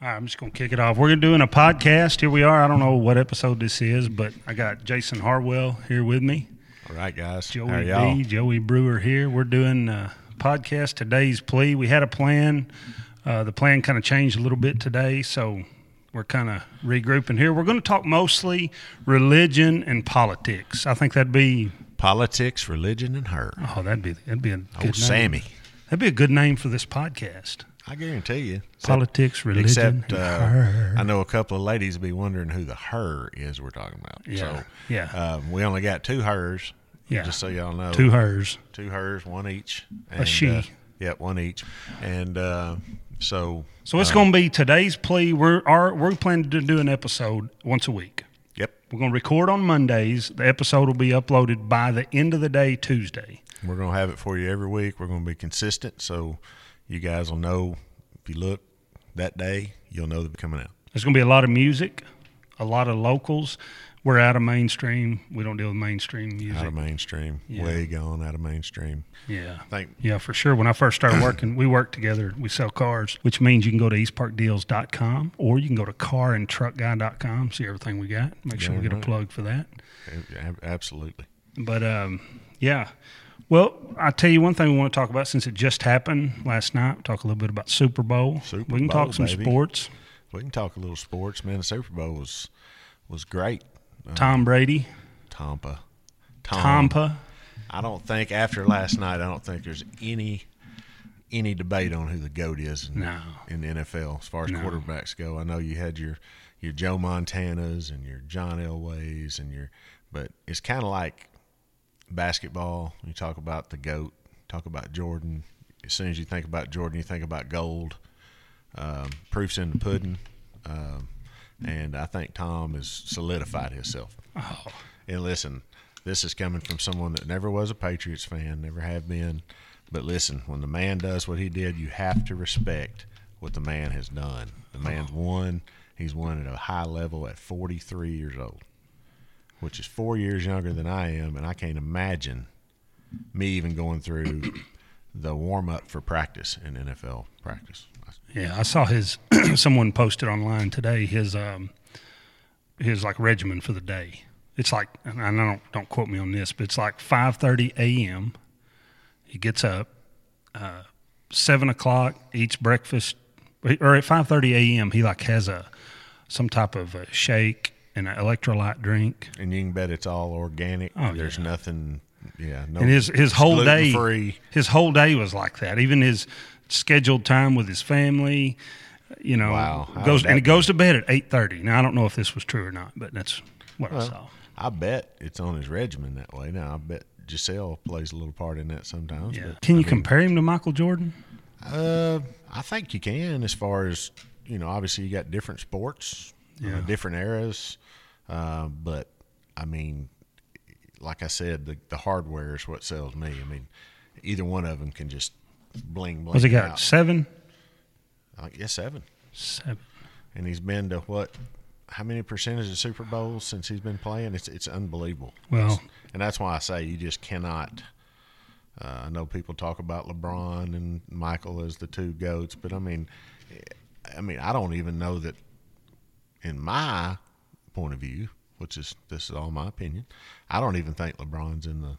All right, I'm just going to kick it off. We're doing a podcast. Here we are. I don't know what episode this is, but I got Jason Harwell here with me. All right, guys. Joey? B, Joey Brewer here. We're doing a podcast. Today's plea. We had a plan. Uh, the plan kind of changed a little bit today, so we're kind of regrouping here. We're going to talk mostly religion and politics. I think that'd be Politics, religion, and her. oh, that'd be that'd be a good Oh, name. Sammy. That'd be a good name for this podcast. I guarantee you. Except- Politics, religion, Except uh. I know a couple of ladies will be wondering who the her is we're talking about. Yeah, So, yeah. um, we only got two hers. Yeah. Just so y'all know. Two hers. Two hers, one each. A she. Uh, yep, one each. And uh, so. So it's uh, going to be today's plea. We're our, we're planning to do an episode once a week. Yep. We're going to record on Mondays. The episode will be uploaded by the end of the day Tuesday. We're going to have it for you every week. We're going to be consistent. So you guys will know if you look that day, you'll know they're coming out. There's going to be a lot of music, a lot of locals. We're out of mainstream. We don't deal with mainstream music. Out of mainstream. Yeah. Way gone out of mainstream. yeah. I think Yeah, for sure. When I first started working, we worked together. We sell cars, which means you can go to eastparkdeals.com or you can go to carandtruckguy.com, see everything we got. Make sure we get a plug for that. Absolutely. But um, yeah. Well, I tell you one thing we want to talk about since it just happened last night. Talk a little bit about Super Bowl. Super we can Bowl, talk some baby. sports. We can talk a little sports, man. The Super Bowl was was great. Uh, Tom Brady, Tampa. Tom. Tampa. I don't think after last night, I don't think there's any any debate on who the goat is in, No. in the NFL as far as No. quarterbacks go. I know you had your your Joe Montanas and your John Elways and your, but it's kind of like basketball. You talk about the goat, talk about Jordan. As soon as you think about Jordan, you think about gold. Um, proofs in the pudding. Um, and I think Tom has solidified himself. Oh, And listen, this is coming from someone that never was a Patriots fan, never have been. But listen, when the man does what he did, you have to respect what the man has done. The man's won. He's won at a high level at 43 years old, which is four years younger than I am. And I can't imagine me even going through the warm up for practice in NFL practice. yeah. I saw his. someone posted online today his um, his like regimen for the day. It's like, and I don't don't quote me on this, but it's like 5:30 a.m. He gets up, uh, seven o'clock, eats breakfast, or at 5:30 a.m. He like has a some type of a shake an electrolyte drink. And you can bet it's all organic. Oh, There's yeah. nothing, yeah, no. and his his whole day gluten-free. his whole day was like that even his scheduled time with his family you know Wow. Goes and he goes to bed at 8.30 now i don't know if this was true or not but that's what i Well, saw I bet it's on his regimen that way. Now, I bet Gisele plays a little part in that sometimes. yeah can you I mean, compare him to michael jordan Uh, I think you can, as far as you know. Obviously, you got different sports, uh, different eras, uh, but I mean, like I said, the the hardware is what sells me. I mean, either one of them can just bling bling. was he got out. seven Like, yeah, seven, seven and he's been to what? How many percentage of Super Bowls since he's been playing? It's it's unbelievable. well And that's why I say you just cannot. Uh, I know people talk about LeBron and Michael as the two goats, but I mean, I mean, I don't even know that. In my point of view, which is this is all my opinion, I don't even think LeBron's in the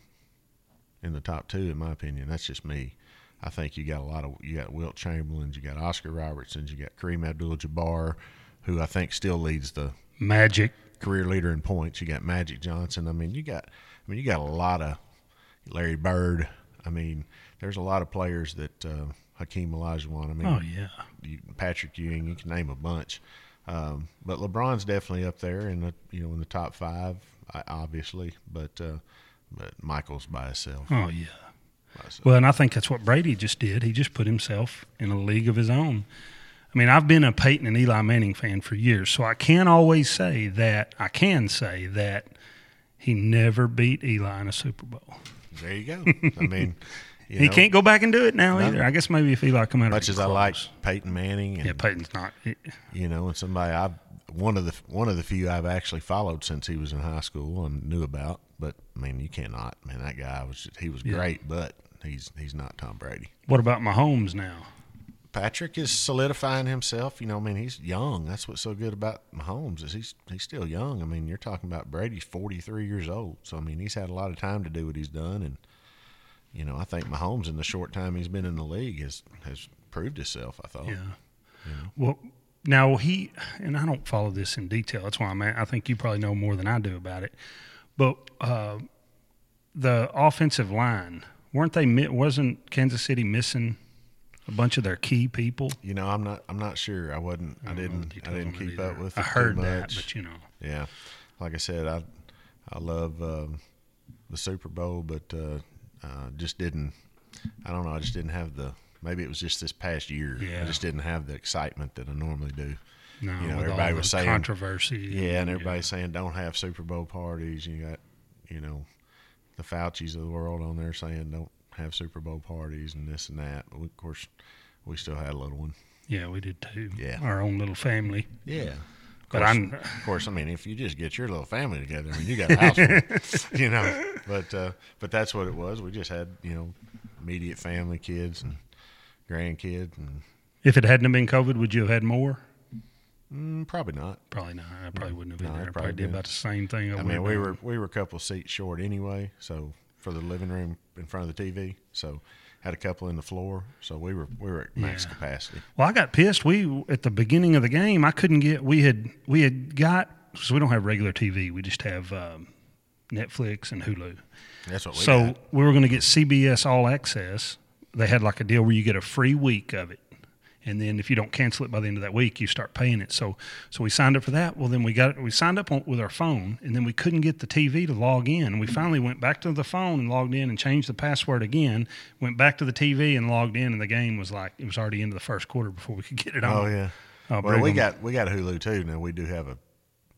in the top two. In my opinion, that's just me. I think you got a lot of you got Wilt Chamberlain, you got Oscar Robertson, you got Kareem Abdul-Jabbar, who I think still leads the magic career leader in points. You got Magic Johnson. I mean, you got I mean, you got a lot of Larry Bird. I mean, there's a lot of players that uh, Hakeem Olajuwon. I mean, oh yeah you, Patrick Ewing. You can name a bunch. Um, but LeBron's definitely up there in the you know in the top five, obviously. But uh, but Michael's by himself. oh yeah. Well, and I think that's what Brady just did. He just put himself in a league of his own. I mean, I've been a Peyton and Eli Manning fan for years, so I can't always say that. I can say that he never beat Eli in a Super Bowl. There you go. I mean, you he know, can't go back and do it now No. either. I guess maybe if Eli come out Much as I like Peyton Manning, and, yeah, Peyton's not. you know, and somebody I've one of the one of the few I've actually followed since he was in high school and knew about. But I mean, you cannot. Man, that guy was just, he was Yeah. great, but he's he's not Tom Brady. What about Mahomes now? Patrick is solidifying himself. You know, I mean, he's young. That's what's so good about Mahomes is he's he's still young. I mean, you're talking about Brady's 43 years old, so I mean, he's had a lot of time to do what he's done, and you know, I think Mahomes in the short time he's been in the league has has proved himself. I thought. Yeah. Well, now he and I don't follow this in detail. That's why I'm. At, I think you probably know more than I do about it. But uh, the offensive line weren't they? Wasn't Kansas City missing a bunch of their key people? You know, I'm not. I'm not sure. I wasn't. I, don't didn't. I didn't keep either. up with. I heard that, much. but you know, Yeah, like I said, I I love um, the Super Bowl, but uh, uh, just didn't. I don't know. I just didn't have the. Maybe it was just this past year. Yeah. I just didn't have the excitement that I normally do. no, You know, everybody was saying- controversy. Yeah, and everybody's saying don't have Super Bowl parties. You got, you know, the Fauci's of the world on there saying don't have Super Bowl parties and this and that. But of course, we still had a little one. Yeah, we did too. Yeah. our own little family. Yeah. But course, I'm- of course, I mean, if you just get your little family together, I mean, you got a house, full, you know. But uh, but that's what it was. We just had you know immediate family, kids, and grandkids, and If it hadn't have been COVID, would you have had more? mm, probably not. Probably not. I probably wouldn't have been No, there. I'd probably probably did about the same thing. I mean, we were we were a couple of seats short anyway, so for the living room in front of the TV, so had a couple in the floor, so we were we were at max Yeah. capacity. Well, I got pissed. We at the beginning of the game, I couldn't get. We had we had got because we don't have regular TV. We just have um, Netflix and Hulu. That's what we so got. we were going to get CBS All Access. They had like a deal where you get a free week of it, and then if you don't cancel it by the end of that week, you start paying it. So so we signed up for that. Well, then we got it. we signed up on, with our phone, and then we couldn't get the TV to log in. We finally went back to the phone and logged in and changed the password again. Went back to the TV and logged in, and the game was like it was already into the first quarter before we could get it on. Oh yeah. Uh, well, we got we got Hulu too. Now we do have a,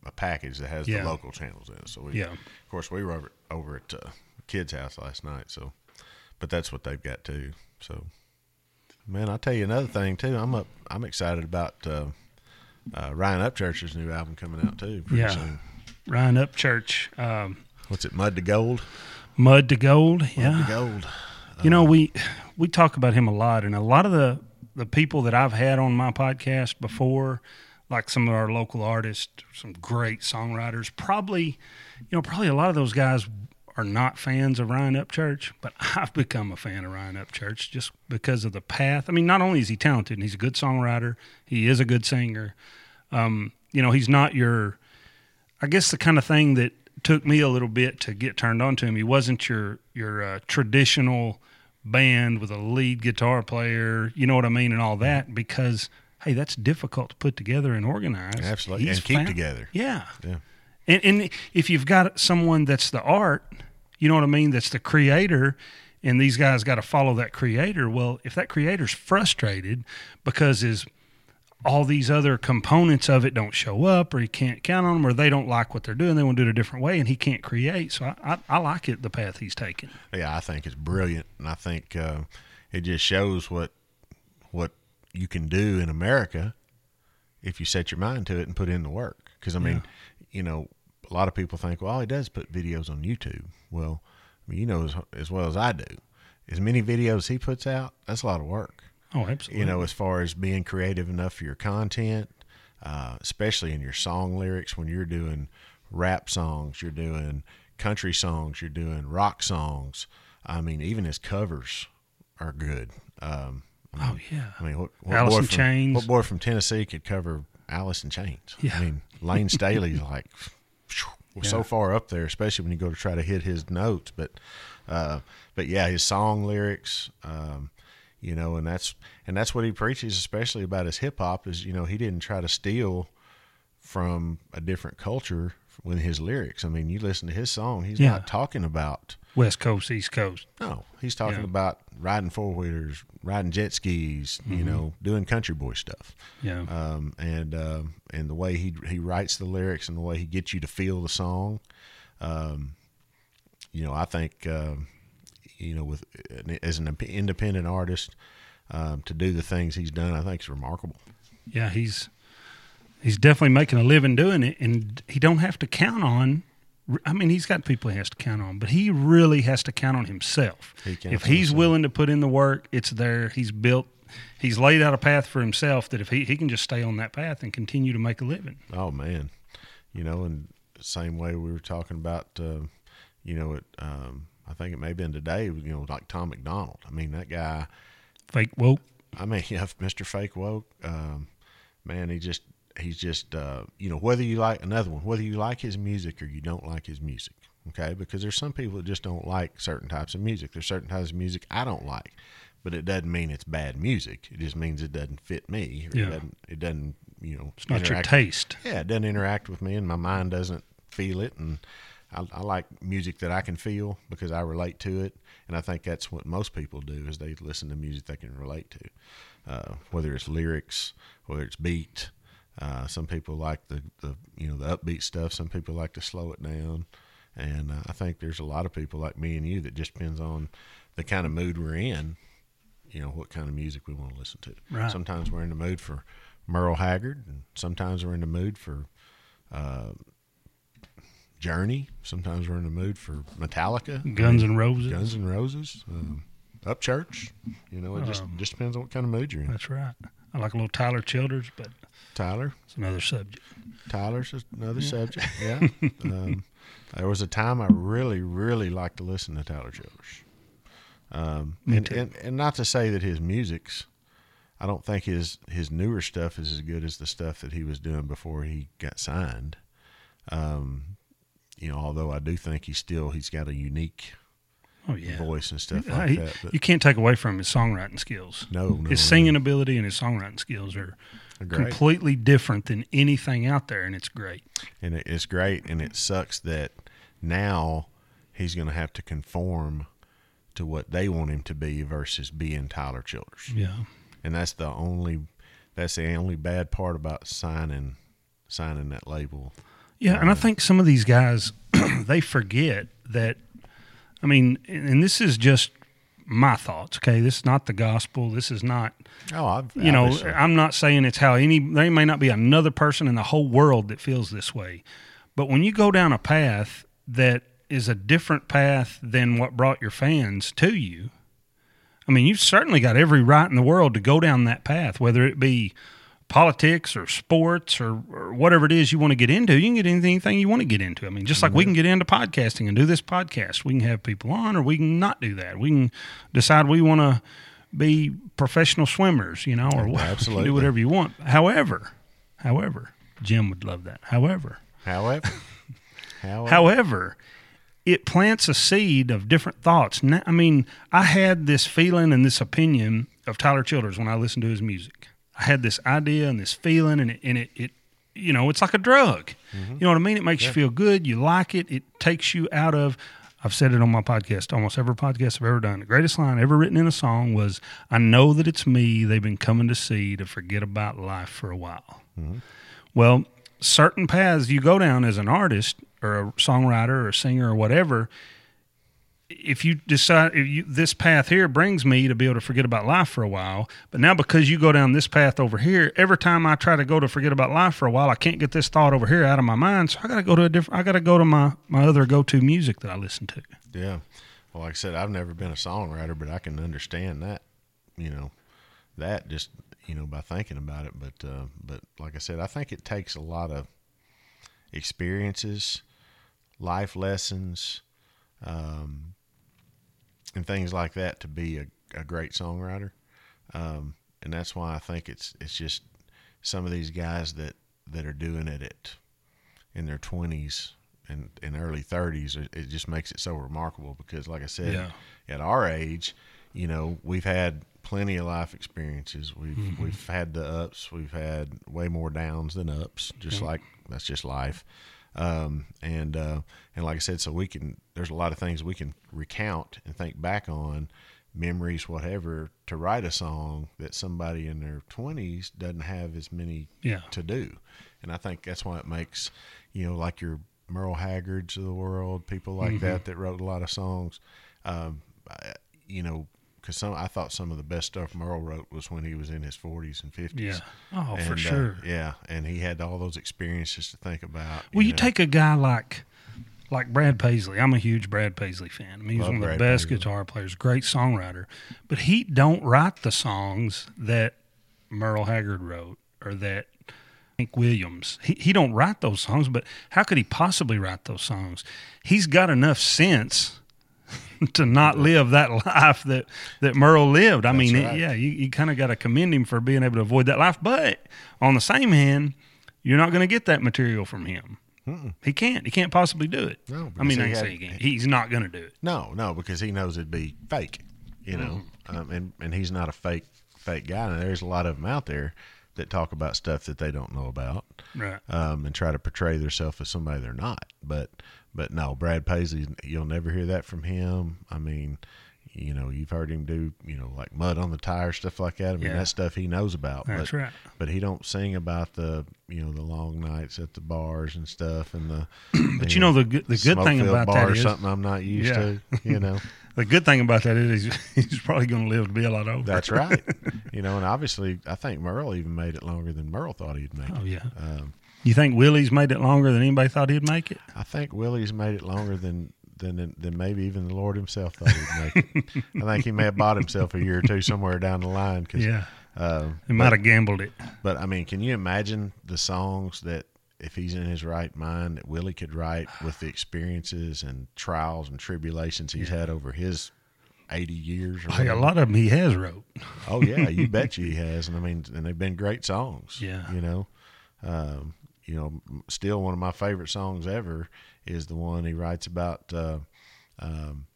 a package that has Yeah. the local channels in it. So we, Yeah. of course, we were over, over at uh, kids' house last night. So, but that's what they've got too. So, man, I'll tell you another thing too. I'm up. I'm excited about uh, uh, Ryan Upchurch's new album coming out too. Pretty Yeah. soon. Ryan Upchurch, um, What's it? Mud to Gold. Mud to Gold. Mud Yeah. to Gold. You know, we we talk about him a lot, and a lot of the the people that I've had on my podcast before, like some of our local artists, some great songwriters, probably, you know, probably a lot of those guys are not fans of Ryan Upchurch, but I've become a fan of Ryan Upchurch just because of the path. I mean, not only is he talented, and he's a good songwriter, he is a good singer. Um, you know, he's not your I guess the kind of thing that took me a little bit to get turned on to him. He wasn't your your uh, traditional band with a lead guitar player, you know what I mean, and all that. Because hey, that's difficult to put together and organize. Absolutely. He's And keep found- together. Yeah, Yeah. And, and if you've got someone that's the art, you know what I mean, that's the creator, and these guys got to follow that creator. Well, if that creator's frustrated because his all these other components of it don't show up, or he can't count on them, or they don't like what they're doing, they want to do it a different way, and he can't create. So I, I, I like it the path he's taking. Yeah, I think it's brilliant, and I think uh, it just shows what what you can do in America if you set your mind to it and put in the work. Because I mean, you know, a lot of people think, well, all he does is put videos on YouTube. Well, I mean, you know as, as well as I do, as many videos he puts out, that's a lot of work. Oh, absolutely. You know, as far as being creative enough for your content, uh, especially in your song lyrics when you're doing rap songs, you're doing country songs, you're doing rock songs. I mean, even his covers are good. Um, oh yeah. I mean, what, what boy from, Chains. What boy from Tennessee could cover Alice in Chains? Yeah. I mean, Lane Staley's like well, so far up there, especially when you go to try to hit his notes. But, uh, but yeah, his song lyrics, um, you know, and that's and that's what he preaches, especially about his hip hop. Is you know he didn't try to steal from a different culture with his lyrics. I mean, you listen to his song; he's Yeah. not talking about West Coast, East Coast. no, he's talking Yeah. about riding four wheelers, riding jet skis, Mm-hmm. you know, doing country boy stuff. Yeah. Um, and um, and the way he he writes the lyrics and the way he gets you to feel the song, um, you know, I think um, you know, with as an independent artist, um, to do the things he's done, I think is remarkable. yeah, he's he's definitely making a living doing it, and he don't have to count on. I mean, he's got people he has to count on, but he really has to count on himself. He if he's himself. willing to put in the work, it's there. He's built. he's laid out a path for himself that if he, he can just stay on that path and continue to make a living. Oh man, you know, and same way we were talking about, uh, you know, it. Um, I think it may have been today. You know, like Tom McDonald. I mean, that guy. Fake woke. I mean, yeah, Mr. Fake Woke. Um, man, he just he's just uh, you know whether you like another one, whether you like his music or you don't like his music. Okay, because there's some people that just don't like certain types of music. There's certain types of music I don't like, but it doesn't mean it's bad music. It just means it doesn't fit me. Yeah. It doesn't. It doesn't. You know, It's not your taste. yeah, it doesn't interact with me, and my mind doesn't feel it. And I, I like music that I can feel because I relate to it, and I think that's what most people do is they listen to music they can relate to, uh, whether it's lyrics, whether it's beat. Uh, some people like the, the you know the upbeat stuff. Some people like to slow it down, and uh, I think there's a lot of people like me and you that just depends on the kind of mood we're in. You know what kind of music we want to listen to. Right. Sometimes we're in the mood for Merle Haggard, and sometimes we're in the mood for uh, Journey. Sometimes we're in the mood for Metallica, Guns and Roses. Guns and Roses, um, Upchurch. You know, it just Um, just depends on what kind of mood you're in. That's right. I like a little Tyler Childers, but Tyler, it's another subject. Tyler's another subject. Yeah. um, there was a time I really, really liked to listen to Tyler Childers. Um, and, and and not to say that his music's, I don't think his his newer stuff is as good as the stuff that he was doing before he got signed. Um, you know, although I do think he still he's got a unique Oh yeah. voice and stuff like he- that. But you can't take away from his songwriting skills. no, no, His no, singing ability and his songwriting skills are great. completely different than anything out there, and it's great. and it, it's great. And it sucks that now he's going to have to conform to what they want him to be versus being Tyler Childers. Yeah. And that's the only that's the only bad part about signing signing that label. Yeah, and I um, think some of these guys they forget that. I mean, and this is just my thoughts. Okay, this is not the gospel. This is not. Oh, I've, You know, obviously. I'm not saying it's how any. There may not be another person in the whole world that feels this way, but when you go down a path that is a different path than what brought your fans to you, I mean, you've certainly got every right in the world to go down that path, whether it be politics or sports or, or whatever it is you want to get into. You can get into anything you want to get into. I mean, just like we can get into podcasting and do this podcast, we can have people on, or we can not do that. We can decide we want to be professional swimmers, you know, or what- you can Absolutely. do whatever you want. However, however, Jim would love that. However, however, however, However, it plants a seed of different thoughts. Now, I mean, I had this feeling and this opinion of Tyler Childers when I listened to his music. I had this idea and this feeling, and it, and it, it you know, it's like a drug. Mm-hmm. You know what I mean? It makes you feel good. You like it. It takes you out of. I've said it on my podcast, almost every podcast I've ever done. The greatest line ever written in a song was, "I know that it's me they've been coming to see to forget about life for a while." Mm-hmm. Well, certain paths you go down as an artist or a songwriter or a singer or whatever, if you decide if you, this path here brings me to be able to forget about life for a while, but now because you go down this path over here, every time I try to go to forget about life for a while, I can't get this thought over here out of my mind. So I got to go to a different. I got to go to my my other go to music that I listen to. yeah. Well, like I said, I've never been a songwriter, but I can understand that. You know, that just you know by thinking about it. But uh, but like I said, I think it takes a lot of experiences, life lessons, um, and things like that to be a, a great songwriter. Um, and that's why I think it's it's just some of these guys that that are doing it at in their twenties and, and early thirties. It, just makes it so remarkable because, like I said, Yeah. at our age, you know, we've had plenty of life experiences. We've we've had the ups, we've had way more downs than ups. Just like that's just life. Um, and uh, and like I said, so we can. There's a lot of things we can recount and think back on, memories, whatever, to write a song that somebody in their 20s doesn't have as many Yeah. to do. And I think that's why it makes, you know, like your Merle Haggards of the world, people like Mm-hmm. that that wrote a lot of songs. Um, you know, because some I thought some of the best stuff Merle wrote was when he was in his 40s and 50s. Yeah. Oh, for And, uh, sure. yeah, and he had all those experiences to think about. Well, you know. take a guy like like Brad Paisley. I'm a huge Brad Paisley fan. I mean, he's Love one of the best Paisley. guitar players, great songwriter. But he don't write the songs that Merle Haggard wrote or that Hank Williams. He he don't write those songs. But how could he possibly write those songs? He's got enough sense to not live that life that that Merle lived. I mean, right. yeah, you, you kind of got to commend him for being able to avoid that life. But on the same hand, you're not going to get that material from him. He can't. He can't possibly do it. No, I mean, because I had- he. He's not going to do it. No, no, because he knows it'd be fake, you know, Mm-hmm. um, and and he's not a fake fake guy. And there's a lot of them out there that talk about stuff that they don't know about, Right. um, and try to portray themselves as somebody they're not. But but no, Brad Paisley, you'll never hear that from him. I mean, you know, you've heard him do you know like mud on the tire stuff like that. I mean, Yeah. that stuff he knows about. That's but, right. But he don't sing about the you know the long nights at the bars and stuff and the. But you know the good, the good thing about bar that or something I'm not used Yeah. to. You know. the good thing about that is he's, he's probably going to live to be a lot older. That's right. you know, and obviously, I think Merle even made it longer than Merle thought he'd make Oh yeah. Um, You think Willie's made it longer than anybody thought he'd make it? I think Willie's made it longer than than than maybe even the Lord Himself thought he'd make it. I think he may have bought himself a year or two somewhere down the line. Cause, Yeah. uh, He might have gambled it. but I mean, can you imagine the songs that if he's in his right mind that Willie could write with the experiences and trials and tribulations he's had over his eighty years? Or Hey, a lot of them he has wrote. Oh yeah, you bet you he has, and I mean, and they've been great songs. Yeah. you know, um, you know, still one of my favorite songs ever is the one he writes about. Uh, um,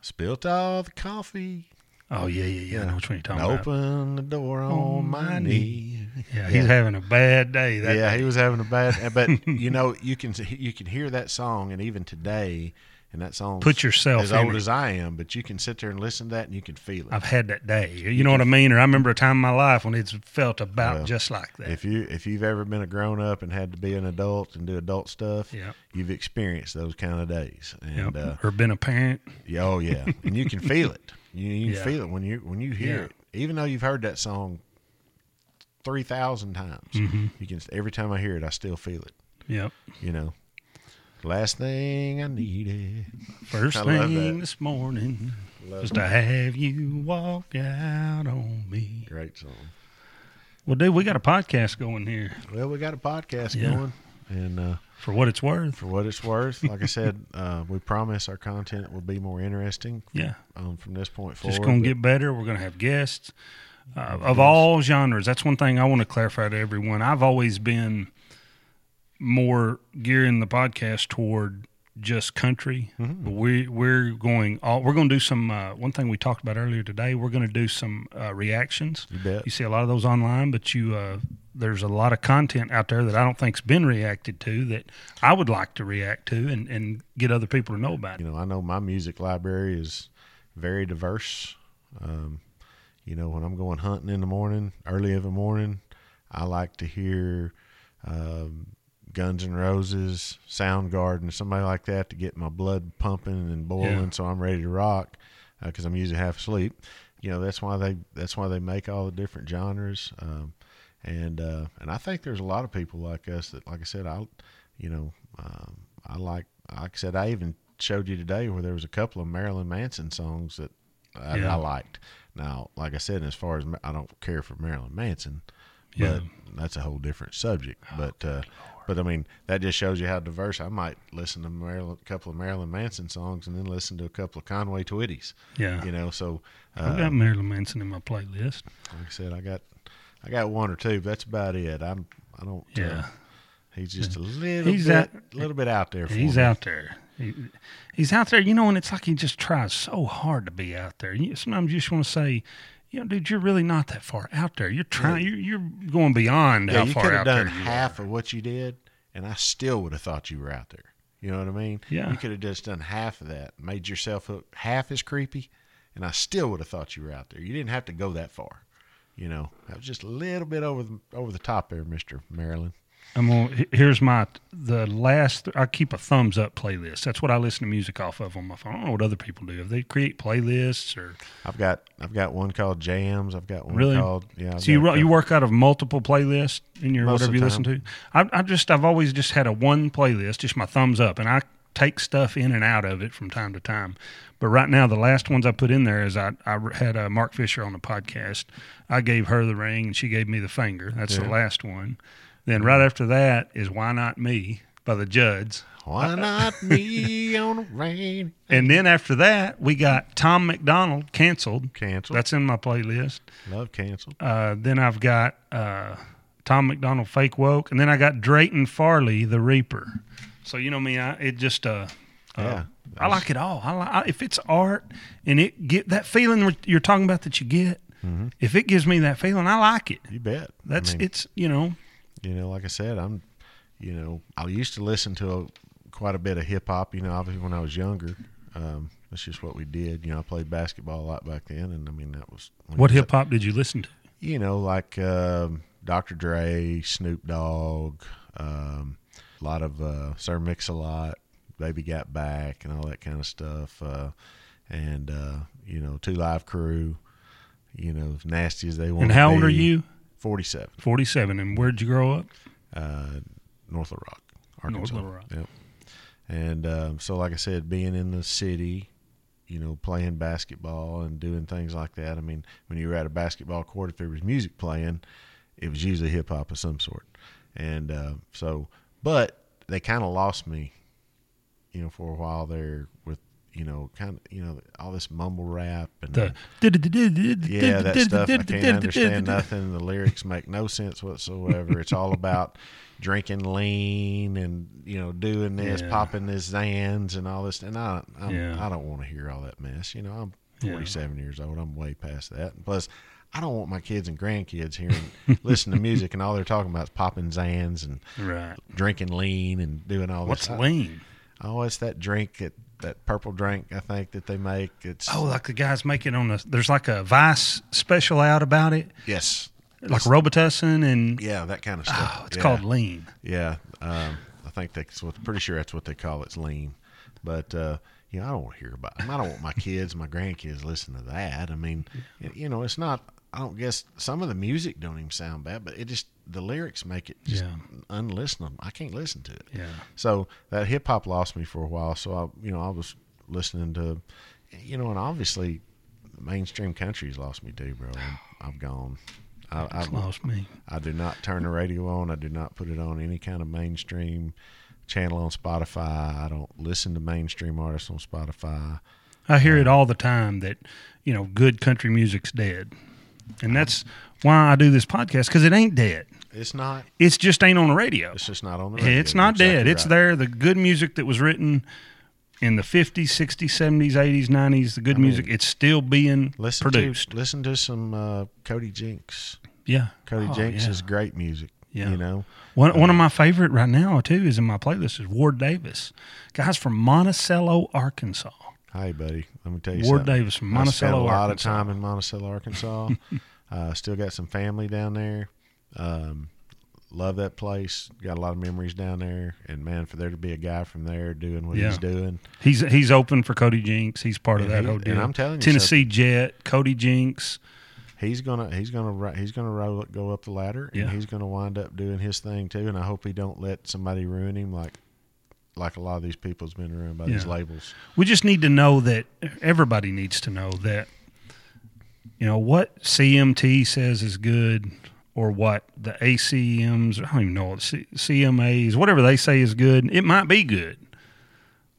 Spilt all the coffee. Oh yeah, yeah, yeah. I know which one you're talking about. Open the door on, my knee. Yeah, he's having a bad day. That yeah, day. he was having a bad. But you know, you can you can hear that song, and even today, and that song Put yourself as old it. as I am, but you can sit there and listen to that, and you can feel it. I've had that day. You know what I mean? Or I remember a time in my life when it's felt about Well, just like that. If you if you've ever been a grown up and had to be an adult and do adult stuff, Yep. you've experienced those kind of days. And Yep. uh, or been a parent. yeah, oh yeah, and you can feel it. You, you can Yeah. feel it when you when you hear Yeah. it, even though you've heard that song three thousand times. Mm-hmm. You can every time I hear it, I still feel it. Yep. You know, last thing I needed. First I thing this morning Love was to have you walk out on me. Great song. Well, dude, we got a podcast going here. Well, we got a podcast Yeah. going, and uh, For what it's worth. for what it's worth, like I said, uh, we promise our content will be more interesting Yeah. um, from this point forward. Just going to get better. We're going to have guests uh, of all genres. That's one thing I want to clarify to everyone. I've always been more gearing the podcast toward just country. Mm-hmm. We we're going all we're going to do some uh, one thing we talked about earlier today. We're going to do some uh, reactions. You bet. You see a lot of those online, but you uh, there's a lot of content out there that I don't think's been reacted to that I would like to react to and, and get other people to know about. you know, I know my music library is very diverse. Um, you know, when I'm going hunting in the morning, early in the morning, I like to hear um, Guns N' Roses, Soundgarden, somebody like that to get my blood pumping and boiling, Yeah. so I'm ready to rock because I'm usually half asleep. You know, that's why they that's why they make all the different genres. Um, and uh, and I think there's a lot of people like us that, like I said, I, you know, um, I like like I said, I even showed you today where there was a couple of Marilyn Manson songs that I, Yeah. I liked. Now, like I said, as far as I don't care for Marilyn Manson, Yeah. but that's a whole different subject. but uh, but I mean, that just shows you how diverse. I might listen to Marilyn, a couple of Marilyn Manson songs and then listen to a couple of Conway Twitties. Yeah. You know, so I've uh, got Marilyn Manson in my playlist. like I said, I got I got one or two. But that's about it. I'm I don't. Uh, Yeah. he's just a little He's bit out- little bit out there. For He's me. out there. He, he's out there, you know, and it's like he just tries so hard to be out there. Sometimes you just want to say, you know, dude, you're really not that far out there. You're trying. You're, you're going beyond Yeah, how you far could have out done there you half are. of what you did, and I still would have thought you were out there. You know what I mean? Yeah. You could have just done half of that, made yourself look half as creepy, and I still would have thought you were out there. You didn't have to go that far. You know, that was just a little bit over the over the top there, Mister Marilyn. I'm gonna, here's my the last. I keep a thumbs up playlist. That's what I listen to music off of on my phone. I don't know what other people do. If they create playlists or I've got I've got one called Jams. I've got one Really? called yeah. I've so you you work out of multiple playlists in your whatever you listen to. I, I just I've always just had a one playlist, just my thumbs up, and I take stuff in and out of it from time to time. But right now, the last ones I put in there is I I had uh, Mark Fisher on the podcast. I gave her the ring, and she gave me the finger. That's the last one. Then right after that is Why Not Me by the Judds. Why not me on a rain? And then after that, we got Tom McDonald canceled. Canceled. That's in my playlist. Love canceled. Uh, then I've got uh, Tom McDonald Fake Woke, and then I got Drayton Farley The Reaper. So you know me, I it just uh, uh, Yeah. I like it all. I, li- I if it's art and it get that feeling you're talking about that you get. If it gives me that feeling, I like it. You bet. That's I mean, it's you know you know, like I said, I'm, you know, I used to listen to a, quite a bit of hip hop. You know, obviously when I was younger, um, that's just what we did. You know, I played basketball a lot back then, and I mean that was what hip hop did you listen to? You know, like um, Dr. Dre, Snoop Dogg, um, a lot of uh, Sir Mix a Lot, Baby Got Back, and all that kind of stuff. Uh, and uh, you know, Two Live Crew. You know, as nasty as they want. And how old are you? Forty-seven. Forty-seven. And where'd you grow up? uh, North Little Rock, Arkansas. Little Rock. Yep. And um, so, like I said, being in the city, you know, playing basketball and doing things like that. I mean, when you were at a basketball court, if there was music playing, it was usually hip hop of some sort. And uh, so, but they kind of lost me, you know, for a while there with, you know, kind of, you know, all this mumble rap and The yeah, that stuff. I can't understand nothing. The lyrics make no sense whatsoever. It's all about drinking lean and you know doing this, Yeah. popping this Xans and all this. And I, I'm, Yeah. I don't want to hear all that mess. You know, I'm Yeah. 47 years old. I'm way past that. And plus, I don't want my kids and grandkids hearing, listen to music and all they're talking about is popping Xans and Right. drinking lean and doing all What's this. lean? Oh, it's that drink that that purple drink I think that they make. It's Oh, like the guys make it on the. There's like a Vice special out about it, yes, like Robitussin, and yeah, that kind of stuff. oh, it's Yeah. called lean. Yeah, um, I think that's what. Pretty sure that's what they call it. It's lean, but uh, you know, I don't want to hear about. I don't want my kids, my grandkids, listen to that. I mean, you know, it's not. I don't guess some of the music don't even sound bad, but it just the lyrics make it just Yeah. unlistenable. I can't listen to it. Yeah. So that hip hop lost me for a while. So I, you know, I was listening to, you know, and obviously, mainstream country's lost me too, bro. I'm, I've gone. I, It's I've, lost me. I do not turn the radio on. I do not put it on any kind of mainstream channel on Spotify. I don't listen to mainstream artists on Spotify. I hear it uh, all the time that you know good country music's dead, and that's why I do this podcast because it ain't dead. It's not. It's just ain't on the radio. It's just not on the radio. It's not You're dead. exactly It's right. there. The good music that was written in the 50s, 60s, 70s, 80s, 90s, the good mean, music, it's still being Listen produced. to listen to some uh, Cody Jinks. yeah. Cody Oh, Jinks yeah. is great music. Yeah. You know. One, one of my favorite right now, too, is in my playlist is Ward Davis. Guys from Monticello, Arkansas. Hi, buddy. Let me tell you Ward something. Davis from I spent a lot Arkansas. of time in Monticello, Arkansas. uh, still got some family down there. Um, love that place. Got a lot of memories down there. And man, for there to be a guy from there doing what Yeah. he's doing, He's he's open for Cody Jinks. He's part of that he- whole and deal. I'm telling you Tennessee Jet, Cody Jinks. he's gonna he's gonna he's gonna roll, go up the ladder, and Yeah. he's gonna wind up doing his thing too. And I hope he don't let somebody ruin him like like a lot of these people's been ruined by these labels. We just need to know that everybody needs to know that you know what CMT says is good or what the ACMs I don't even know what C- CMAs whatever they say is good it might be good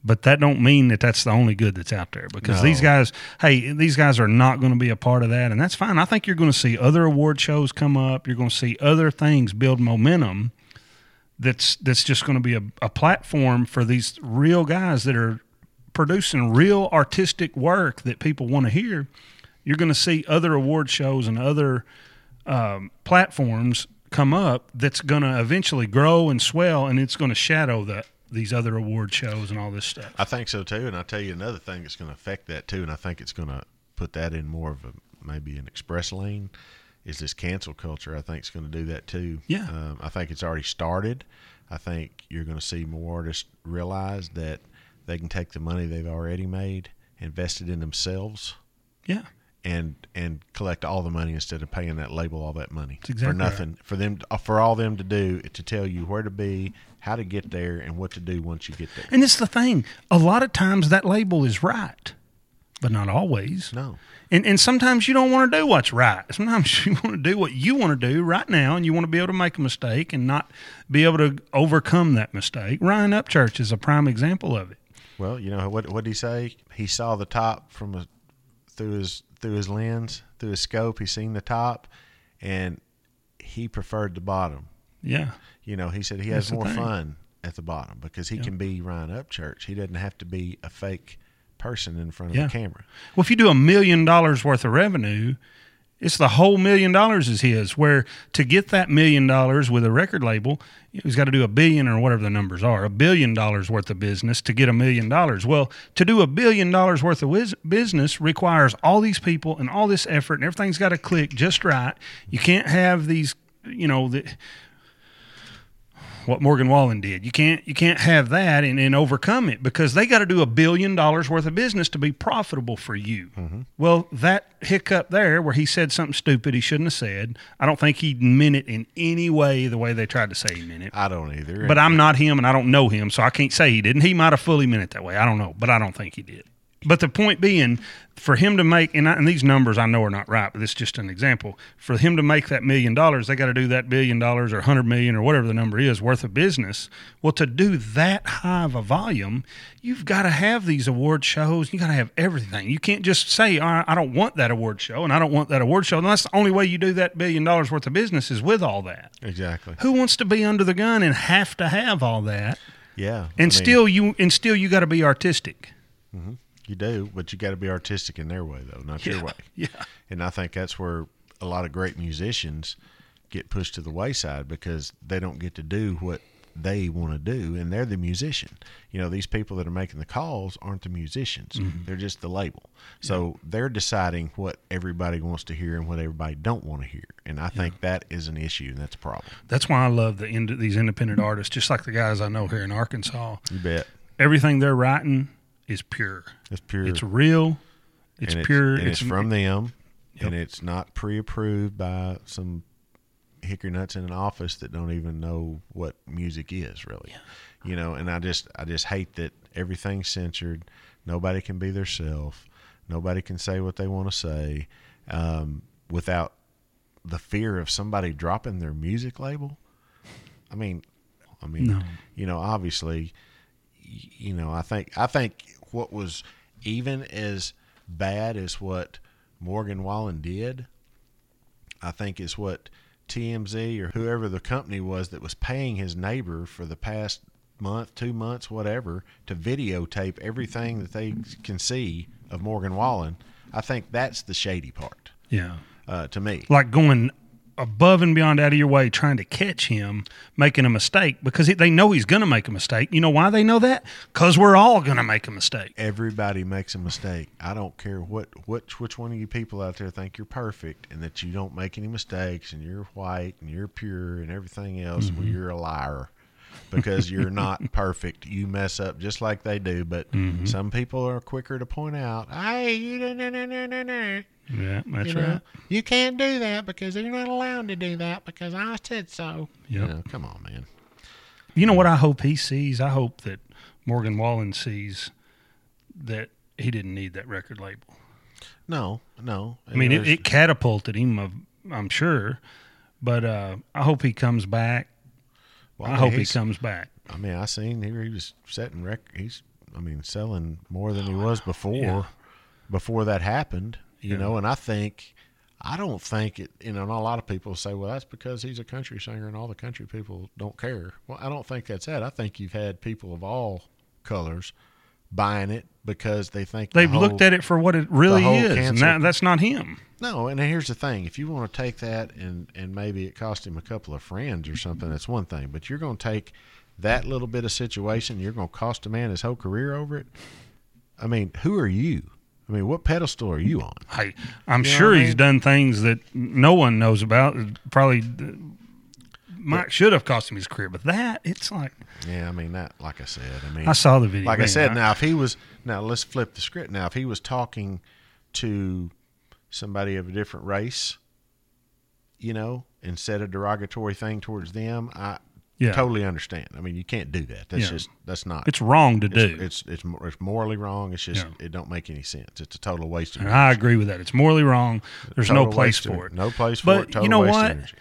but that don't mean that that's the only good that's out there because No. these guys hey these guys are not going to be a part of that and that's fine I think you're going to see other award shows come up you're going to see other things build momentum that's that's just going to be a, a platform for these real guys that are producing real artistic work that people want to hear. You're going to see other award shows and other um, platforms come up that's going to eventually grow and swell, and it's going to shadow the these other award shows and all this stuff. I think so too, and I'll tell you another thing that's going to affect that too, and I think it's going to put that in more of a maybe an express lane. is this cancel culture. I think is going to do that too. Yeah. Um, I think it's already started. I think you're going to see more artists realize that they can take the money they've already made, invest it in themselves, Yeah. And and collect all the money instead of paying that label all that money exactly for nothing. For them, uh, for all them to do uh, to tell you where to be, how to get there, and what to do once you get there. And it's the thing. A lot of times that label is right, but not always. No. And and sometimes you don't want to do what's right. Sometimes you want to do what you want to do right now, and you want to be able to make a mistake and not be able to overcome that mistake. Ryan Upchurch is a prime example of it. Well, you know what? What did he say? He saw the top from a through his through his lens, through his scope. He seen the top, and he preferred the bottom. Yeah. You know, he said he has That's the more thing. fun at the bottom because he can be Ryan Upchurch. He doesn't have to be a fake person in front of Yeah. the camera. Well, if you do a million dollars worth of revenue, it's the whole million dollars is his. Where to get that million dollars with a record label, he's got to do a billion or whatever the numbers are, a billion dollars worth of business to get a million dollars. Well, to do a billion dollars worth of business requires all these people and all this effort, and everything's got to click just right. You can't have these, you know, the what Morgan Wallen did. You can't you can't have that and, and overcome it because they got to do a billion dollars worth of business to be profitable for you. Mm-hmm. Well, that hiccup there where he said something stupid he shouldn't have said, I don't think he meant it in any way the way they tried to say he meant it. I don't either. But I'm not him and I don't know him, so I can't say he didn't. He might have fully meant it that way. I don't know, but I don't think he did. But the point being, for him to make, and, I, and these numbers I know are not right, but this is just an example. For him to make that million dollars, they got to do that billion dollars or hundred million or whatever the number is worth of business. Well, to do that high of a volume, you've got to have these award shows. You got to have everything. You can't just say, oh, All right, I don't want that award show and I don't want that award show. And that's the only way you do that billion dollars worth of business is with all that. exactly. Who wants to be under the gun and have to have all that? Yeah. I And mean, still you and still you got to be artistic. Mm-hmm. You do, but you got to be artistic in their way though, not your way. Yeah. And I think that's where a lot of great musicians get pushed to the wayside because they don't get to do what they want to do and they're the musician. You know, these people that are making the calls aren't the musicians. Mm-hmm. They're just the label. So they're deciding what everybody wants to hear and what everybody don't want to hear. And I think that is an issue and that's a problem. That's why I love the ind- these independent artists, just like the guys I know here in Arkansas. You bet. Everything they're writing is pure. It's pure. It's real. It's and pure. and it's, from them, Yep. and it's not pre-approved by some hickory nuts in an office that don't even know what music is really. You know, and I just I just hate that everything's censored. Nobody can be their self. Nobody can say what they want to say um, without the fear of somebody dropping their music label. I mean, I mean, No. you know, obviously, you know, I think I think what was even as bad as what Morgan Wallen did, I think is what TMZ or whoever the company was that was paying his neighbor for the past month, two months, whatever, to videotape everything that they can see of Morgan Wallen. I think that's the shady part Yeah. uh, to me. Like going above and beyond out of your way trying to catch him making a mistake because they know he's going to make a mistake. You know why they know that? Because we're all going to make a mistake. everybody makes a mistake. I don't care what which which one of you people out there think you're perfect and that you don't make any mistakes and you're white and you're pure and everything else. Well, you're a liar because you're not perfect. You mess up just like they do. But some people are quicker to point out, "Hey, you no no no no no no." Yeah, that's You, know, right. you can't do that because you're not allowed to do that because I said so. You Yep. know, come on, man. You know what I hope he sees? I hope that Morgan Wallen sees that he didn't need that record label. No, no. I mean, it, it catapulted him, I'm sure, but uh, I hope he comes back. well, I hope he comes back. I mean, I seen here he was setting rec. He's, I mean, selling more than he was before. Yeah. Before that happened, you Yeah. know, and I think, I don't think it. You know, and a lot of people say, well, that's because he's a country singer and all the country people don't care. Well, I don't think that's it. I think you've had people of all colors buying it because they think They've whole- looked at it for what it really is, and that, that's not him. No, and here's the thing: if you want to take that and and maybe it cost him a couple of friends or something, that's one thing. But you're going to take that little bit of situation, you're going to cost a man his whole career over it. I mean, who are you? I mean, what pedestal are you on? I, I'm You sure what I he's mean? done things that no one knows about. Probably uh, might should have cost him his career, but that it's like Yeah, I mean that. Like I said, I mean, I saw the video. like I man, said, now if he was now let's flip the script. Now if he was talking to somebody of a different race, you know, and said a derogatory thing towards them, I Yeah. totally understand. I mean, you can't do that. That's Yeah. just that's not. it's wrong to do. It's, it's it's it's morally wrong. It's just Yeah. it don't make any sense. It's a total waste of and energy. I agree with that. It's morally wrong. There's no place for it. No place for But it. Total you know waste what? energy.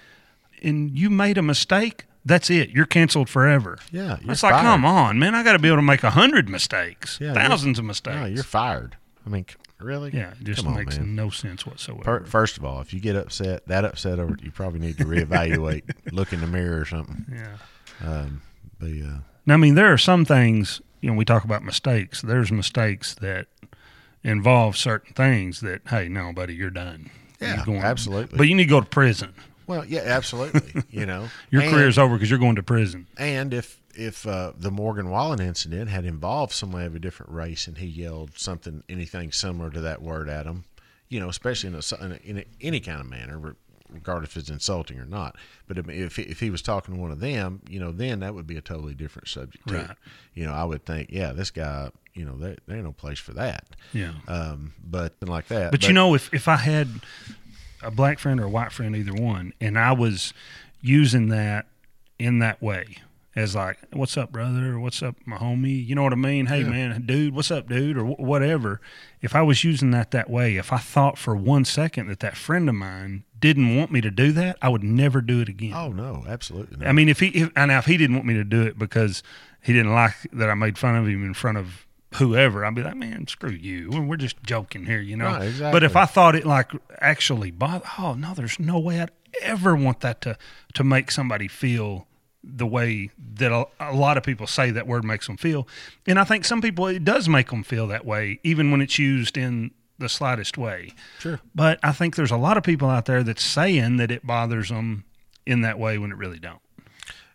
And you made a mistake. That's it. You're canceled forever. Yeah, it's like, come on, man. I got to be able to make a hundred mistakes, Yeah, thousands of mistakes. No, you're fired. I mean, really? yeah, it just Come on, makes man. no sense whatsoever. Fir- First of all, if you get upset, that upset over, you probably need to reevaluate, look in the mirror or something. yeah. Um, but uh, Now, I mean, there are some things, you know, we talk about mistakes. There's mistakes that involve certain things that, hey, no, buddy, you're done. Yeah, You're going- absolutely. But you need to go to prison. well, yeah, absolutely. you know, Your and, career's over because you're going to prison. And if if uh, the Morgan Wallen incident had involved somebody of a different race and he yelled something, anything similar to that word at him, you know, especially in, a, in, a, in a, any kind of manner, re- regardless if it's insulting or not. But if if he was talking to one of them, you know, then that would be a totally different subject. Too. Right. You know, I would think, yeah, this guy, you know, there, there ain't no place for that. Yeah. Um, but like that. But, you know, if, if I had a black friend or a white friend, either one, and I was using that in that way, as like, "What's up, brother?" or "What's up, my homie?" You know what I mean? Hey, Yeah. man, dude, what's up, dude? Or wh- whatever. If I was using that that way, if I thought for one second that that friend of mine didn't want me to do that, I would never do it again. Oh no, absolutely. Not. I mean, if he if, and now if he didn't want me to do it because he didn't like that I made fun of him in front of whoever, I'd be like, man, screw you. We're, just joking here, you know. Right, exactly. But if I thought it like actually bothered, oh no, there's no way I'd ever want that to to make somebody feel the way that a, a lot of people say that word makes them feel. And I think some people it does make them feel that way, even when it's used in the slightest way. Sure. But I think there's a lot of people out there that's saying that it bothers them in that way when it really don't.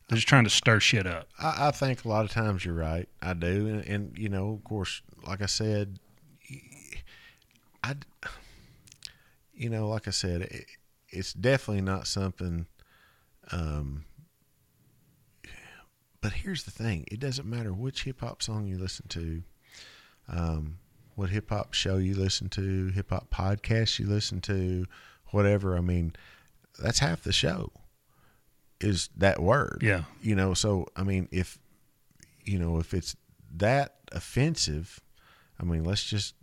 They're just trying to stir shit up. I, I think a lot of times you're right. I do, and, and you know, of course, like I said, I, you know, like I said, it, it's definitely not something. Um, but here's the thing: it doesn't matter which hip hop song you listen to, um, what hip hop show you listen to, hip hop podcast you listen to, whatever. I mean, that's half the show. Is that word? Yeah. you know so i mean if you know if it's that offensive i mean let's just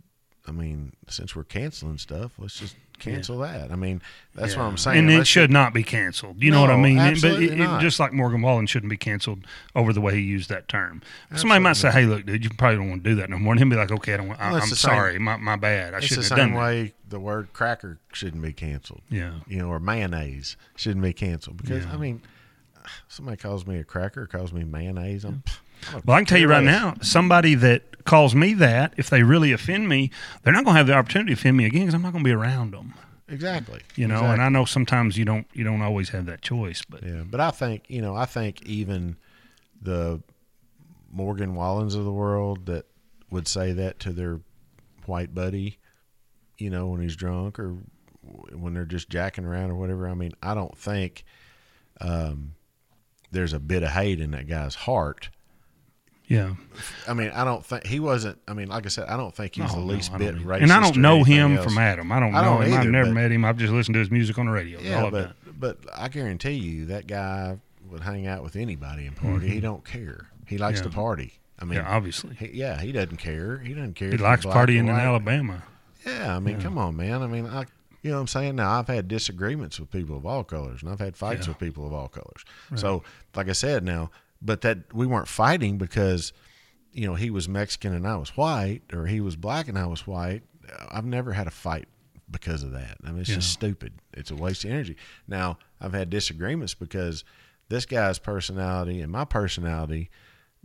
i mean since we're canceling stuff let's just cancel that i mean that's what i'm saying And it Let's should not be canceled. You know what I No, mean? It- absolutely but it, not. it, just like Morgan Wallen shouldn't be canceled over the way he used that term. Somebody might say, "Hey, look, dude, you probably don't want to do that no more," and he'll be like, "Okay, I don't. I, Well, it's I'm the same- sorry, my, my bad. I it's the shouldn't have same way the word cracker shouldn't be canceled. Yeah, you know or mayonnaise shouldn't be canceled because Yeah. i mean somebody calls me a cracker calls me mayonnaise i'm Well, I can tell you right now, somebody that calls me that, if they really offend me, they're not going to have the opportunity to offend me again because I'm not going to be around them. exactly You know, and I know sometimes you don't you don't always have that choice, but Yeah, but I think you know, I think even the Morgan Wallens of the world that would say that to their white buddy, you know, when he's drunk or when they're just jacking around or whatever. I mean, I don't think um, there's a bit of hate in that guy's heart. Yeah. I mean, I don't think he wasn't. I mean, like I said, I don't think he's Oh, the least I bit racist. And I don't know him else. from Adam. I don't I know don't him. I've never but- met him. I've just listened to his music on the radio. Yeah, but but I guarantee you that guy would hang out with anybody and party. He don't care. He likes Mm-hmm. Yeah. to party. I mean, yeah, obviously. he, yeah, he doesn't care. He doesn't care. He likes partying in. Alabama. Yeah, I mean, come on, man. I mean, I, you know what I'm saying? Now, I've had disagreements with people of all colors, and I've had fights Yeah. with people of all colors. So, like I said, now, but that we weren't fighting because, you know, he was Mexican and I was white, or he was black and I was white. I've never had a fight because of that. I mean, it's just stupid. It's a waste of energy. Now, I've had disagreements because this guy's personality and my personality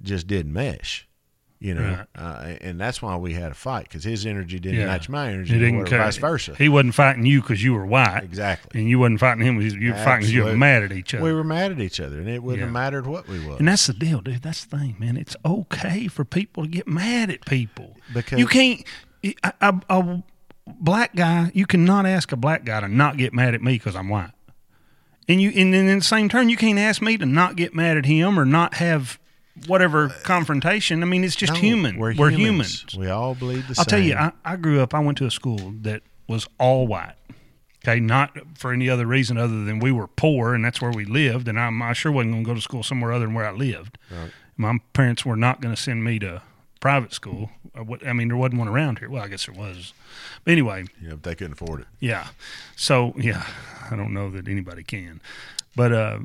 just didn't mesh. You know, Right. uh, and that's why we had a fight because his energy didn't Yeah. match my energy, He or didn't care. vice versa. He wasn't fighting you because you were white. Exactly. And you wasn't fighting him. You were fighting because you were mad at each other. We were mad at each other, and it wouldn't have mattered what we were. And that's the deal, dude. That's the thing, man. It's okay for people to get mad at people. Because- you can't a, a, a black guy, you cannot ask a black guy to not get mad at me because I'm white. And you, and then in the same turn, you can't ask me to not get mad at him or not have whatever confrontation. I mean, it's just No, human. We're, We're, humans. humans. We all bleed the same. I'll same. tell you, I, I grew up. I went to a school that was all white. Okay, not for any other reason other than we were poor and that's where we lived, and I'm, I sure wasn't going to go to school somewhere other than where I lived. Right. My parents were not going to send me to private school. I I mean, there wasn't one around here. Well, I guess there was, but anyway, yeah, but they couldn't afford it. yeah. So yeah, I don't know that anybody can, but uh,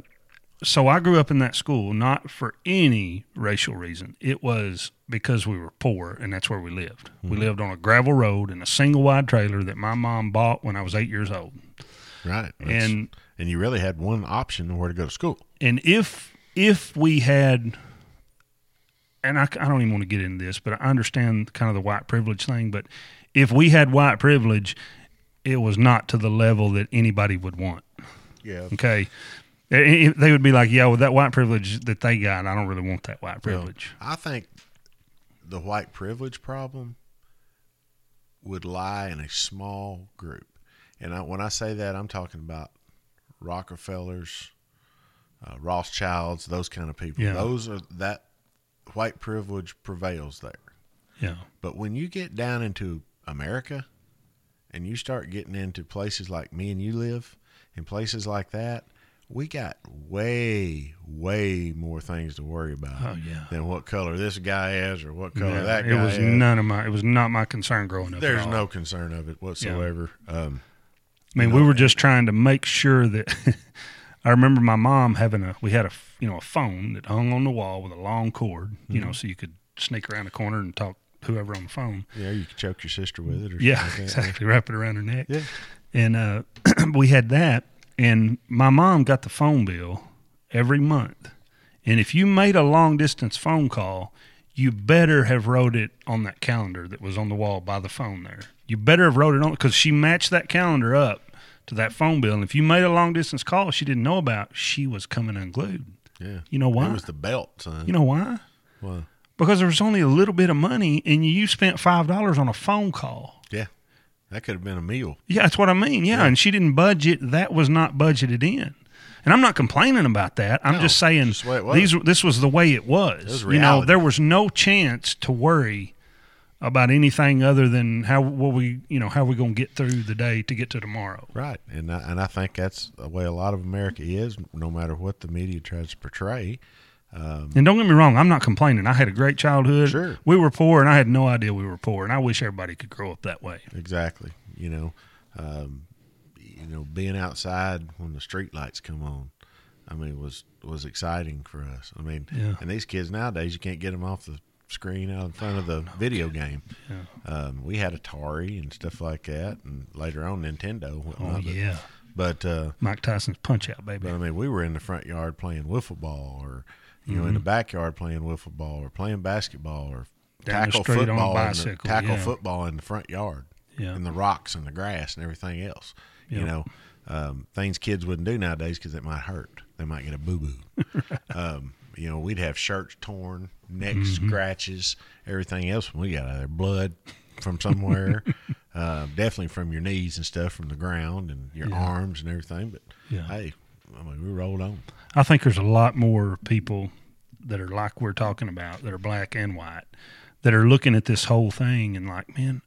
so I grew up in that school not for any racial reason. It was because we were poor and that's where we lived. We mm-hmm. lived on a gravel road in a single wide trailer that my mom bought when I was eight years old. Right. That's- And and you really had one option of where to go to school. and if if we had and I, I don't even want to get into this but i understand kind of the white privilege thing but if we had white privilege it was not to the level that anybody would want Yeah. okay I- I- they would be like yeah with that white privilege that they got i don't really want that white privilege I think the white privilege problem would lie in a small group. And I, when I say that, I'm talking about Rockefellers, uh, Rothschilds, those kind of people. Yeah. Those are that white privilege prevails there. yeah But when you get down into America and you start getting into places like me and you live, in places like that, we got way, way more things to worry about Oh, yeah. than what color this guy has or what color Yeah, that guy it was none of my it was not my concern growing up There's no concern of it whatsoever. Um, I mean, we were just trying to make sure that. I remember my mom having a. We had a you know a phone that hung on the wall with a long cord, you Mm-hmm. know, so you could sneak around the corner and talk to whoever on the phone. yeah, you could choke your sister with it or Yeah, something like exactly. Wrap it around her neck. Yeah. And uh, we had that, and my mom got the phone bill every month. And if you made a long distance phone call, you better have wrote it on that calendar that was on the wall by the phone there. You better have wrote it on because she matched that calendar up to that phone bill. And if you made a long distance call she didn't know about, she was coming unglued. Yeah. You know why? It was the belt, son. You know why? Why? Because there was only a little bit of money, and you spent five dollars on a phone call. Yeah. That could have been a meal. Yeah, that's what I mean. Yeah, and she didn't budget. That was not budgeted in. And I'm not complaining about that. I'm No, just saying just the way it was. these this was the way it was. was you know, there was no chance to worry about anything other than how what we you know how we going to get through the day to get to tomorrow. Right, and I, and I think that's the way a lot of America is. No matter what the media tries to portray, And don't get me wrong, I'm not complaining. I had a great childhood. Sure. We were poor, and I had no idea we were poor, and I wish everybody could grow up that way. exactly. You know, um, you know, being outside when the street lights come on, I mean, was was exciting for us. I mean, Yeah. and these kids nowadays, you can't get them off the screen out in front of the video game. Yeah. Um, we had Atari and stuff like that, and later on Nintendo. Oh whatnot, but- yeah, but uh, Mike Tyson's Punch Out, baby. But I mean, we were in the front yard playing wiffle ball, or you know, in the backyard playing wiffle ball, or playing basketball, or Mm-hmm. Down tackle football, in the, tackle yeah. football in the front yard, Yeah. and the rocks and the grass and everything else. You know, um, things kids wouldn't do nowadays because it might hurt. They might get a boo boo. um, you know, we'd have shirts torn, neck Mm-hmm. scratches, everything else when we got out of there, blood from somewhere, uh, definitely from your knees and stuff from the ground and your Yeah. arms and everything. But Yeah. hey, I mean, we rolled on. I think there's a lot more people that are like we're talking about that are black and white that are looking at this whole thing and like, man,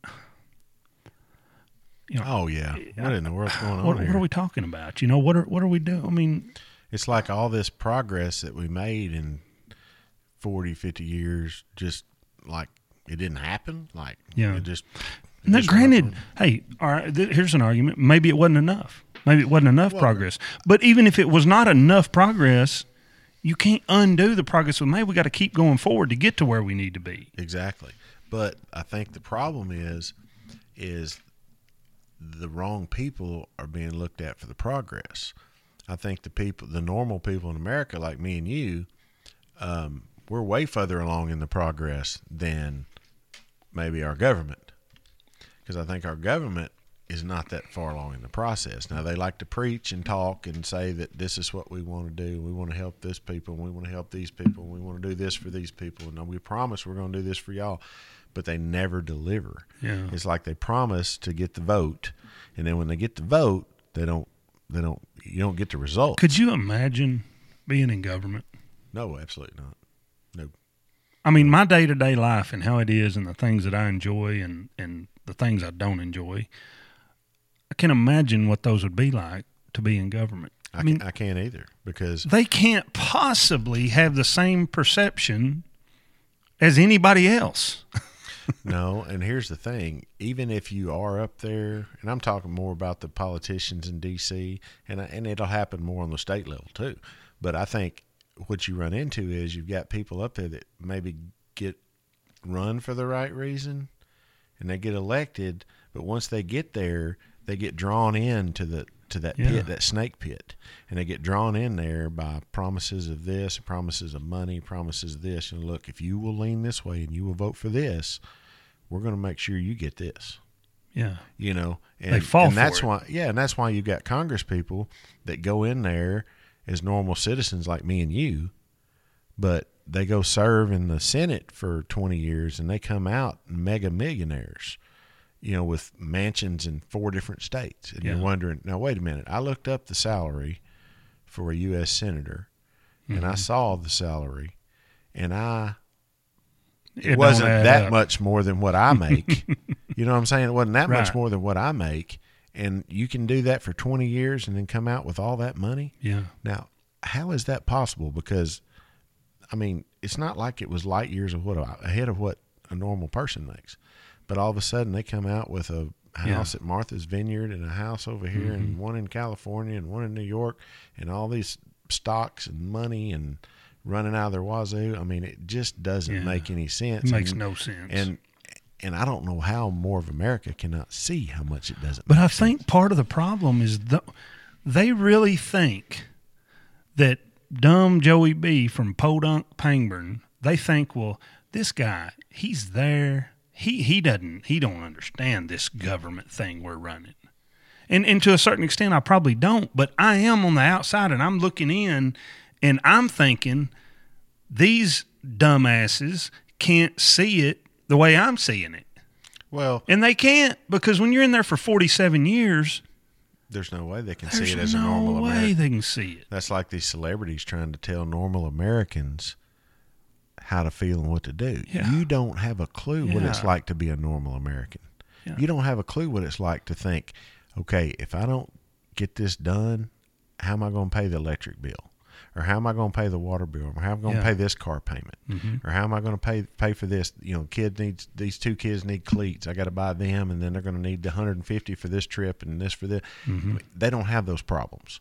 you know, Oh yeah, what in the world's going on what, here? what are we talking about? You know, what are what are we doing? I mean, it's like all this progress that we made in 40, 50 years, just like it didn't happen. Like Yeah. it just. it now just granted, hey, all right, th- here's an argument.Maybe it wasn't enough. Maybe it wasn't enough progress. But even if it was not enough progress, you can't undo the progress we made. We got to keep going forward to get to where we need to be. exactly. But I think the problem is, is the wrong people are being looked at for the progress. I think the people, the normal people in America, like me and you, um, we're way further along in the progress than maybe our government. Because I think our government is not that far along in the process. Now they like to preach and talk and say that this is what we want to do. We want to help this people. And we want to help these people. And we want to do this for these people. And we promise we're going to do this for y'all. But they never deliver. Yeah. It's like they promise to get the vote, and then when they get the vote, they don't. They don't. You don't get the result. Could you imagine being in government? No, absolutely not. No. I mean, my day to day life and how it is, and the things that I enjoy, and and the things I don't enjoy. I can't imagine what those would be like to be in government. I, I mean, can, I can't either because they can't possibly have the same perception as anybody else. no, and here's the thing: even if you are up there, and I'm talking more about the politicians in D.C., and and it'll happen more on the state level too. But I think what you run into is you've got people up there that maybe get run for the right reason, and they get elected, but once they get there, they get drawn into the to that Yeah. pit, that snake pit, and they get drawn in there by promises of this, promises of money, promises of this. And look, if you will lean this way and you will vote for this, we're going to make sure you get this. Yeah. You know, and, They fall and for that's it. why, yeah, and that's why you've got Congress people that go in there as normal citizens like me and you, but they go serve in the Senate for 20 years and they come out mega millionaires, you know, with mansions in four different states. And Yeah. you're wondering, now, wait a minute. I looked up the salary for a U.S. Senator and Mm-hmm. I saw the salary and I, It it wasn't that up. much more than what I make. you know what I'm saying? It wasn't that much more than what I make. And you can do that for 20 years and then come out with all that money. Yeah. Now, how is that possible? Because, I mean, it's not like it was light years of what ahead of what a normal person makes. But all of a sudden, they come out with a house at Martha's Vineyard and a house over here, and Mm-hmm. one in California and one in New York, and all these stocks and money and running out of their wazoo. I mean, it just doesn't Yeah. make any sense. It makes And- no sense. and and I don't know how more of America cannot see how much it doesn't. But I sense. think part of the problem is the, they really think that dumb Joey B from Podunk Pangburn, they think, well, this guy, he's there. He he doesn't he don't understand this government thing we're running. And and to a certain extent I probably don't, but I am on the outside and I'm looking in and I'm thinking these dumbasses can't see it the way I'm seeing it. well, And they can't because when you're in there for 47 years, there's no way they can see it as no a normal way American. they can see it. That's like these celebrities trying to tell normal Americans how to feel and what to do. Yeah. You don't have a clue what it's like to be a normal American. Yeah. You don't have a clue what it's like to think, okay, if I don't get this done, how am I going to pay the electric bill? Or how am I going to pay the water bill? Or how am I going to Yeah. pay this car payment? Mm-hmm. Or how am I going to pay pay for this? You know, kid needs these two kids need cleats. I got to buy them, and then they're going to need the 150 for this trip and this for this. Mm-hmm. They don't have those problems.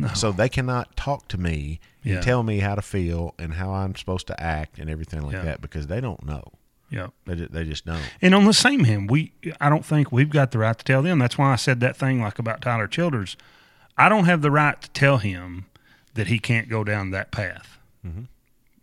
No. So they cannot talk to me Yeah. and tell me how to feel and how I'm supposed to act and everything like Yeah. that because they don't know. Yeah. They just, they just don't. And on the same hand, we I don't think we've got the right to tell them. That's why I said that thing like about Tyler Childers. I don't have the right to tell him that he can't go down that path. Mm-hmm.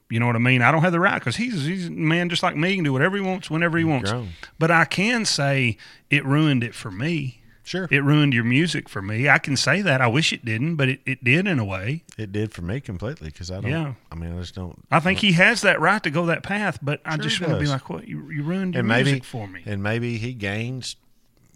You know what I mean? I don't have the right because he's he's a man just like me. He can do whatever he wants whenever he wants. grown. But I can say it ruined it for me. Sure. It ruined your music for me. I can say that. I wish it didn't, but it, it did in a way. It did for me completely because I don't. Yeah. I mean, I just don't. I think he has that right to go that path, but I just want to be like, what? You, you ruined your and maybe music for me. and maybe he gains,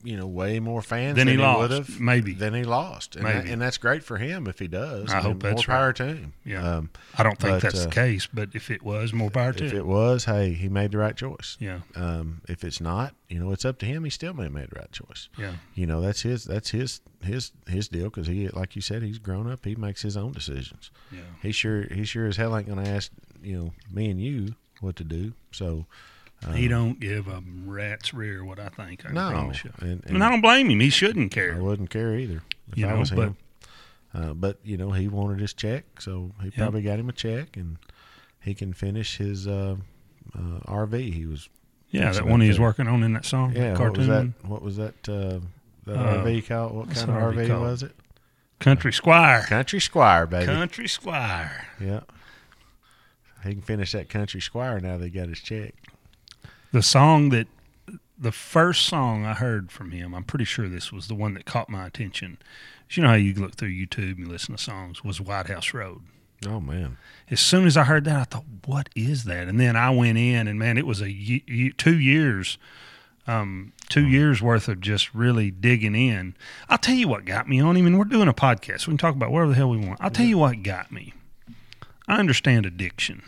you know, way more fans Than than, he lost, would have. maybe. than he lost, and, that- and that's great for him if he does. I and hope more that's power right. to him. Yeah. Um, I don't think but, that's uh, the case, but if it was, more power to if it. it was, hey, he made the right choice. Yeah, Um, if it's not, you know, it's up to him. He still may have made the right choice. yeah, You know, that's his that's his his his deal because he, like you said, he's grown up. He makes his own decisions. yeah. He sure he sure as hell ain't gonna ask you know me and you what to do. So uh, he don't give a rat's rear what I think. I no, promise you. and, And I don't blame him. He shouldn't care. I wouldn't care either if You I know, was but- him. Uh, but you know, he wanted his check, so he probably got him a check, and he can finish his uh, uh, RV. He was Yeah, that one he was working on in that song, yeah. that What was cartoon, that? What was that? Uh, that Uh, RV called? What kind of RV called? was it? Country Squire. Country Squire, baby. Country Squire. Yeah. He can finish that country squire now they got his check. The song that the first song I heard from him, I'm pretty sure this was the one that caught my attention. You know how you look through YouTube and listen to songs was White House Road. Oh man. As soon as I heard that, I thought, "What is that?" And then I went in, and man, it was a two years, um, two years worth of just really digging in. I'll tell you what got me on him, and we're doing a podcast. We can talk about whatever the hell we want. I'll tell you what got me. I understand addiction.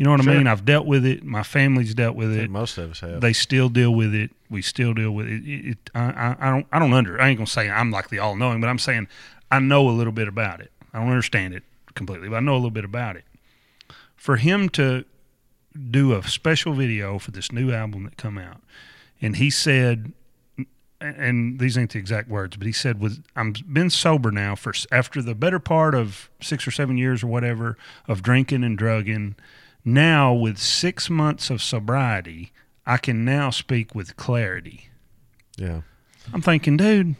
You know what Sure. I mean? I've dealt with it. My family's dealt with it most of us have. they still deal with it. We still deal with it. it, it I, I, I don't. I don't under. I ain't gonna say I'm like the all knowing, but I'm saying I know a little bit about it. I don't understand it completely, but I know a little bit about it. For him to do a special video for this new album that come out, and he said, and these ain't the exact words, but he said, "Was I'm been sober now for after the better part of six or seven years or whatever of drinking and drugging. Now with six months of sobriety, I can now speak with clarity." yeah. I'm thinking, dude,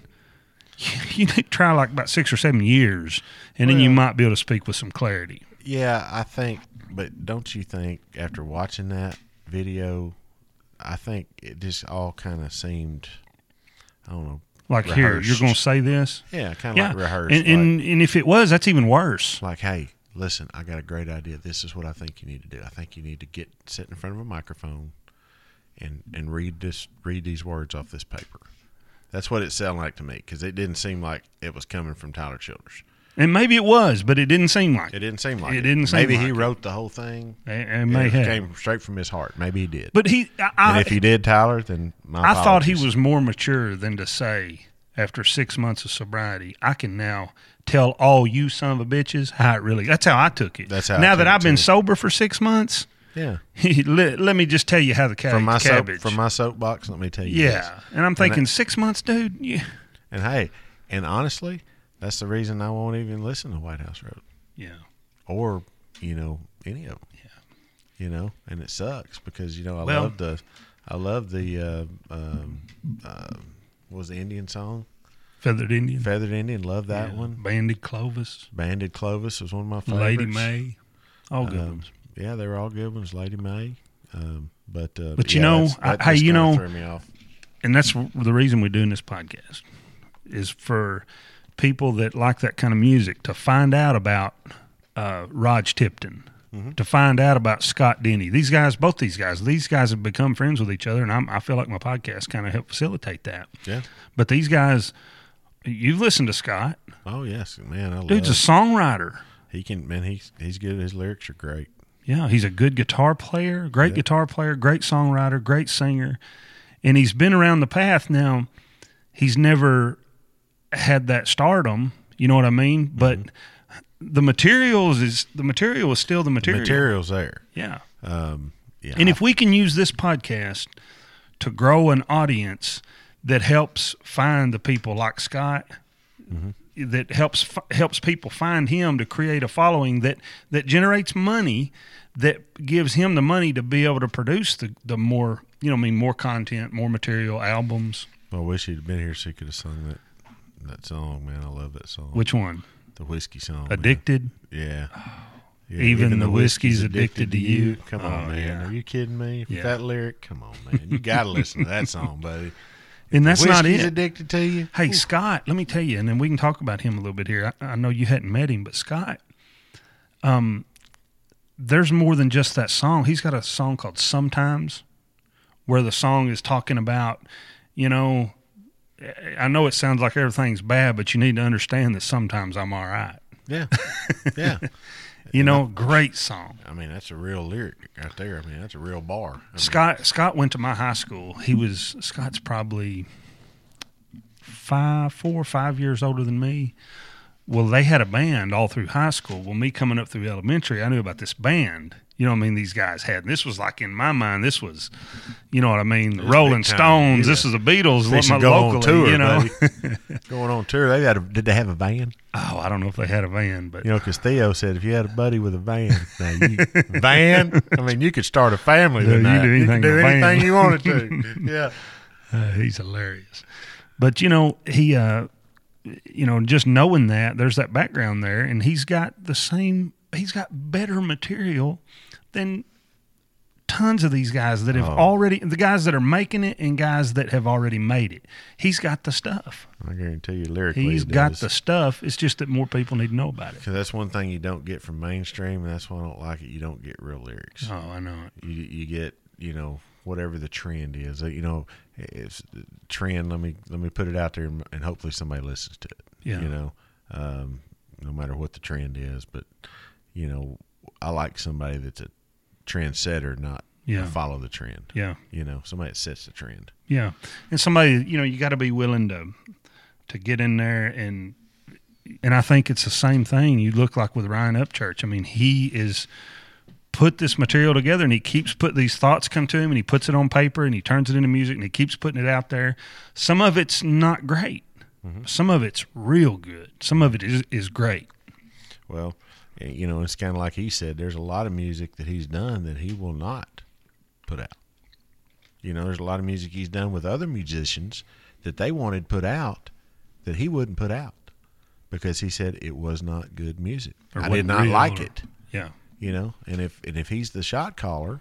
you need to try like about six or seven years, and then you might be able to speak with some clarity. Yeah, I think, but don't you think after watching that video, I think it just all kind of seemed, I don't know, Like here, you're going to say this, yeah, kind of yeah, like rehearsed. and, and and if it was, that's even worse. like, hey, listen, I got a great idea. This is what I think you need to do. I think you need to get sit in front of a microphone and and read this, read these words off this paper. That's what it sounded like to me because it didn't seem like it was coming from Tyler Childers. And maybe it was, but it didn't seem like It it. didn't seem like It didn't seem Maybe like he it. wrote the whole thing. It, it may it have. came straight from his heart. Maybe he did. But he, I, if he did, Tyler, then my I thought he was more mature than to say after six months of sobriety, I can now tell all you son of a bitches how it really. That's how I took it. That's how I now that I've been too. sober for six months, Yeah. let, let me just tell you how the ca- From my soap, from my soapbox, let me tell you. this. yeah, and I'm thinking six months, dude. Yeah, And hey, and honestly, that's the reason I won't even listen to White House Road yeah. or you know any of them. Yeah. You know, and it sucks because you know I Well- love the, I love the, uh, um, uh, what was the Indian song Feathered Indian. Feathered Indian. Love that Yeah. one. Banded Clovis. Banded Clovis was one of my favorites. Lady May. All good Um, ones. Yeah, they were all good ones. Lady May. Um, but uh, But you yeah, know, that I- hey, you know- threw me off. and that's the reason we're doing this podcast is for people that like that kind of music to find out about uh, Raj Tipton, Mm-hmm. to find out about Scott Denny. These guys, both these guys, these guys have become friends with each other, and I'm, I feel like my podcast kind of helped facilitate that. Yeah. But these guys, you've listened to Scott. Oh yes, man. I Dude's a songwriter. He can man. He's he's good. His lyrics are great. Yeah, he's a good guitar player, great Yeah. guitar player, great songwriter, great singer. And he's been around the path now. He's never had that stardom, you know what I mean? But the materials is the material is still the material. The material. material's there. Yeah. Um, yeah. And if we can use this podcast to grow an audience that helps find the people like Scott, that helps f- helps people find him to create a following that that generates money, that gives him the money to be able to produce the the more you know, I mean, more content, more material, albums. I wish he'd been here so he could have sung that that song. Man, I love that song. Which one? the whiskey song. man. Addicted. Yeah. Oh. Yeah, Even the whiskey's addicted to you. Come on, Oh, man. yeah. Are you kidding me? Yeah. that lyric, come on, man. You got to listen to that song, buddy. And that's not it. addicted to you. Hey, Scott, let me tell you, and then we can talk about him a little bit here. I, I know you hadn't met him, but Scott, um, there's more than just that song. He's got a song called Sometimes, where the song is talking about, you know, I know it sounds like everything's bad, but you need to understand that sometimes I'm all right. Yeah. Yeah. You know, great song. I mean, that's a real lyric right there. I mean, that's a real bar. I mean, Scott Scott went to my high school. He was Scott's probably five, four or five years older than me. Well, they had a band all through high school. Well, me coming up through elementary, I knew about this band. You know what I mean? These guys had. And this was like in my mind. This was, you know what I mean? The Rolling. Stones. Yeah. This is the Beatles. Fixing my go locally, on tour, you know. going on tour. They had a, did they have a van? oh, I don't know if they had a van, but You know, because Theo said if you had a buddy with a van, now you, van. I mean, you could start a family. Yeah, with you You anything could do with a van. anything you wanted to. Yeah. Uh, he's hilarious. But you know, he uh you know, just knowing that there's that background there and he's got the same he's got better material than tons of these guys that have Oh. already the guys that are making it and guys that have already made it. He's got the stuff. I guarantee you, lyrically, He's he got the stuff. It's just that more people need to know about it. 'Cause that's one thing you don't get from mainstream, and that's why I don't like it. You don't get real lyrics. Oh, I know it. You you get you know whatever the trend is. Uh, You know, it's trend. Let me let me put it out there, and and hopefully somebody listens to it. Yeah. You know, um, no matter what the trend is, but you know, I like somebody that's a trendsetter, not Yeah. follow the trend. Yeah. You know, somebody that sets the trend. Yeah, and somebody you know you got to be willing to to get in there and and I think it's the same thing. You look like with Ryan Upchurch. I mean, he is put this material together and he keeps put these thoughts come to him and he puts it on paper and he turns it into music and he keeps putting it out there. Some of it's not great. Mm-hmm. Some of it's real good. Some of it is is great. Well, you know, it's kind of like he said. There's a lot of music that he's done that he will not put out. You know, there's a lot of music he's done with other musicians that they wanted put out that he wouldn't put out because he said it was not good music. Or I did not like or- it. Yeah. You know, and if and if he's the shot caller,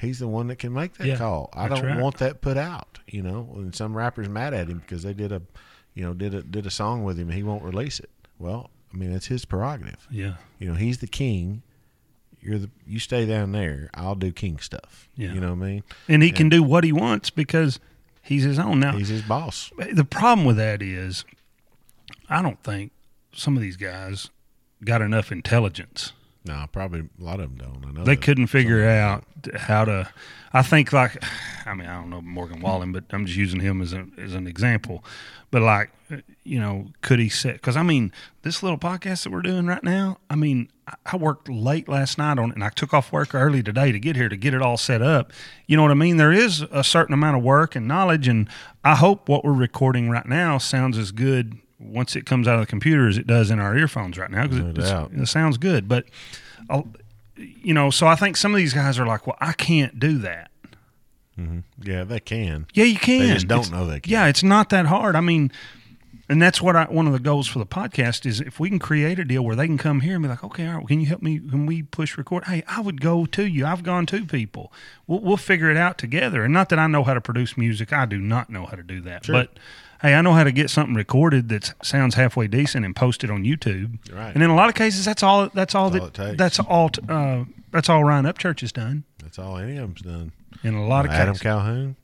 he's the one that can make that Yeah, call. I don't right. want that put out. You know, and some rappers mad at him because they did a, you know, did a did a song with him and he won't release it. Well, I mean, it's his prerogative. Yeah. You know, he's the king. You're the you stay down there. I'll do king stuff. Yeah. You know what I mean? And he can do what he wants because he's his own. Now, He's his boss. the problem with that is I don't think some of these guys got enough intelligence. No, probably a lot of them don't. I know They couldn't figure out how to. I think like, I mean, I don't know Morgan Wallen, but I'm just using him as a, as an example. But like, you know, could he say? Because I mean, this little podcast that we're doing right now. I mean, I- I worked late last night on it, and I took off work early today to get here to get it all set up. You know what I mean? There is a certain amount of work and knowledge, and I hope what we're recording right now sounds as good once it comes out of the computer as it does in our earphones right now because No it, it sounds good. But I'll, you know, so I think some of these guys are like, well, I can't do that. Mhm. Yeah, they can. Yeah, you can. They just don't It's- know they can. Yeah, it's not that hard. I mean, and that's what I one of the goals for the podcast is if we can create a deal where they can come here and be like, okay, all right, can you help me? Can we push record? Hey, I would go to you. I've gone to people. We'll, we'll figure it out together. And not that I know how to produce music. I do not know how to do that. Sure. But hey, I know how to get something recorded that sounds halfway decent and post it on YouTube. Right. And in a lot of cases, that's all. That's all That's all that. takes. that's all. t- Uh, that's all Ryan Upchurch has done That's all any of them's done. in a lot of Adam cases. Calhoun.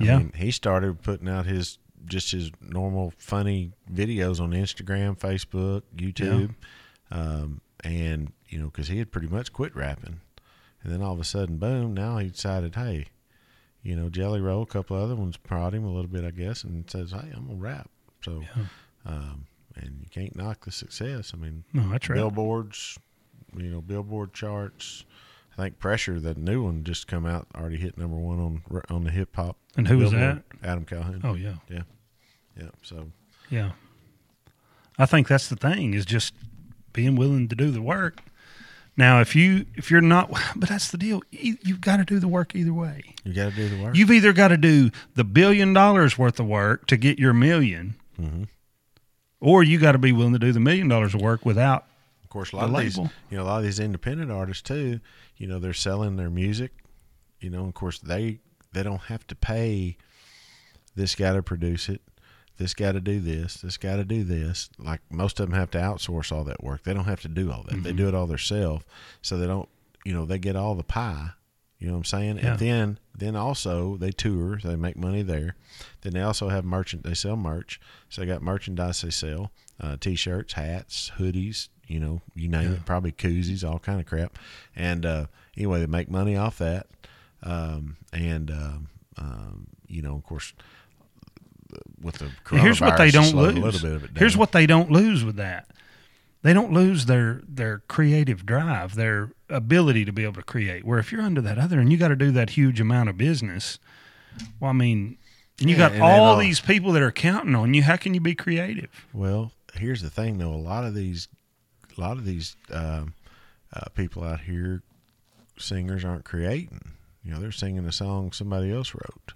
I Yeah. mean, he started putting out his just his normal funny videos on Instagram, Facebook, YouTube, um, and you know because he had pretty much quit rapping, and then all of a sudden, boom! Now he decided, hey, you know, Jelly Roll, a couple other ones prod him a little bit, I guess, and says, hey, I'm gonna rap. So, um, and you can't knock the success. I mean, No, that's right. billboards, you know, billboard charts. I think Pressure, that new one, just come out, already hit number one on on the hip hop. And who was Billboard. Adam Calhoun. Oh yeah. yeah, yeah. So Yeah. I think that's the thing is just being willing to do the work. Now, if you if you're not, but that's the deal. You- You've got to do the work either way. you got to do the work. You've either got to do the billion dollars worth of work to get your 1000000 Mhm. or you got to be willing to do the million dollars of work without. of course, a lot the of these, you know, a lot of these independent artists too. You know, they're selling their music. You know, of course, they they don't have to pay this guy to produce it. This got to do this. This got to do this. Like most of them have to outsource all that work. They don't have to do all that. Mm-hmm. They do it all themselves. So they don't. You know, they get all the pie. You know what I'm saying? Yeah. And then then also they tour. They make money there. Then they also have merchant. They sell merch. So they got merchandise they sell: uh, t-shirts, hats, hoodies. You know, you name it. Probably koozies, all kind of crap. And uh, anyway, they make money off that. Um, and um, um, you know, of course, with the here's what they don't lose. A little bit of it Here's what they don't lose with that. They don't lose their their creative drive, their ability to be able to create. Where if you're under that other and you got to do that huge amount of business, well, I mean, and you Yeah, got all uh, these people that are counting on you. How can you be creative? Well, here's the thing, though. A lot of these, a lot of these um, uh, people out here, singers aren't creating. You know, they're singing a song somebody else wrote.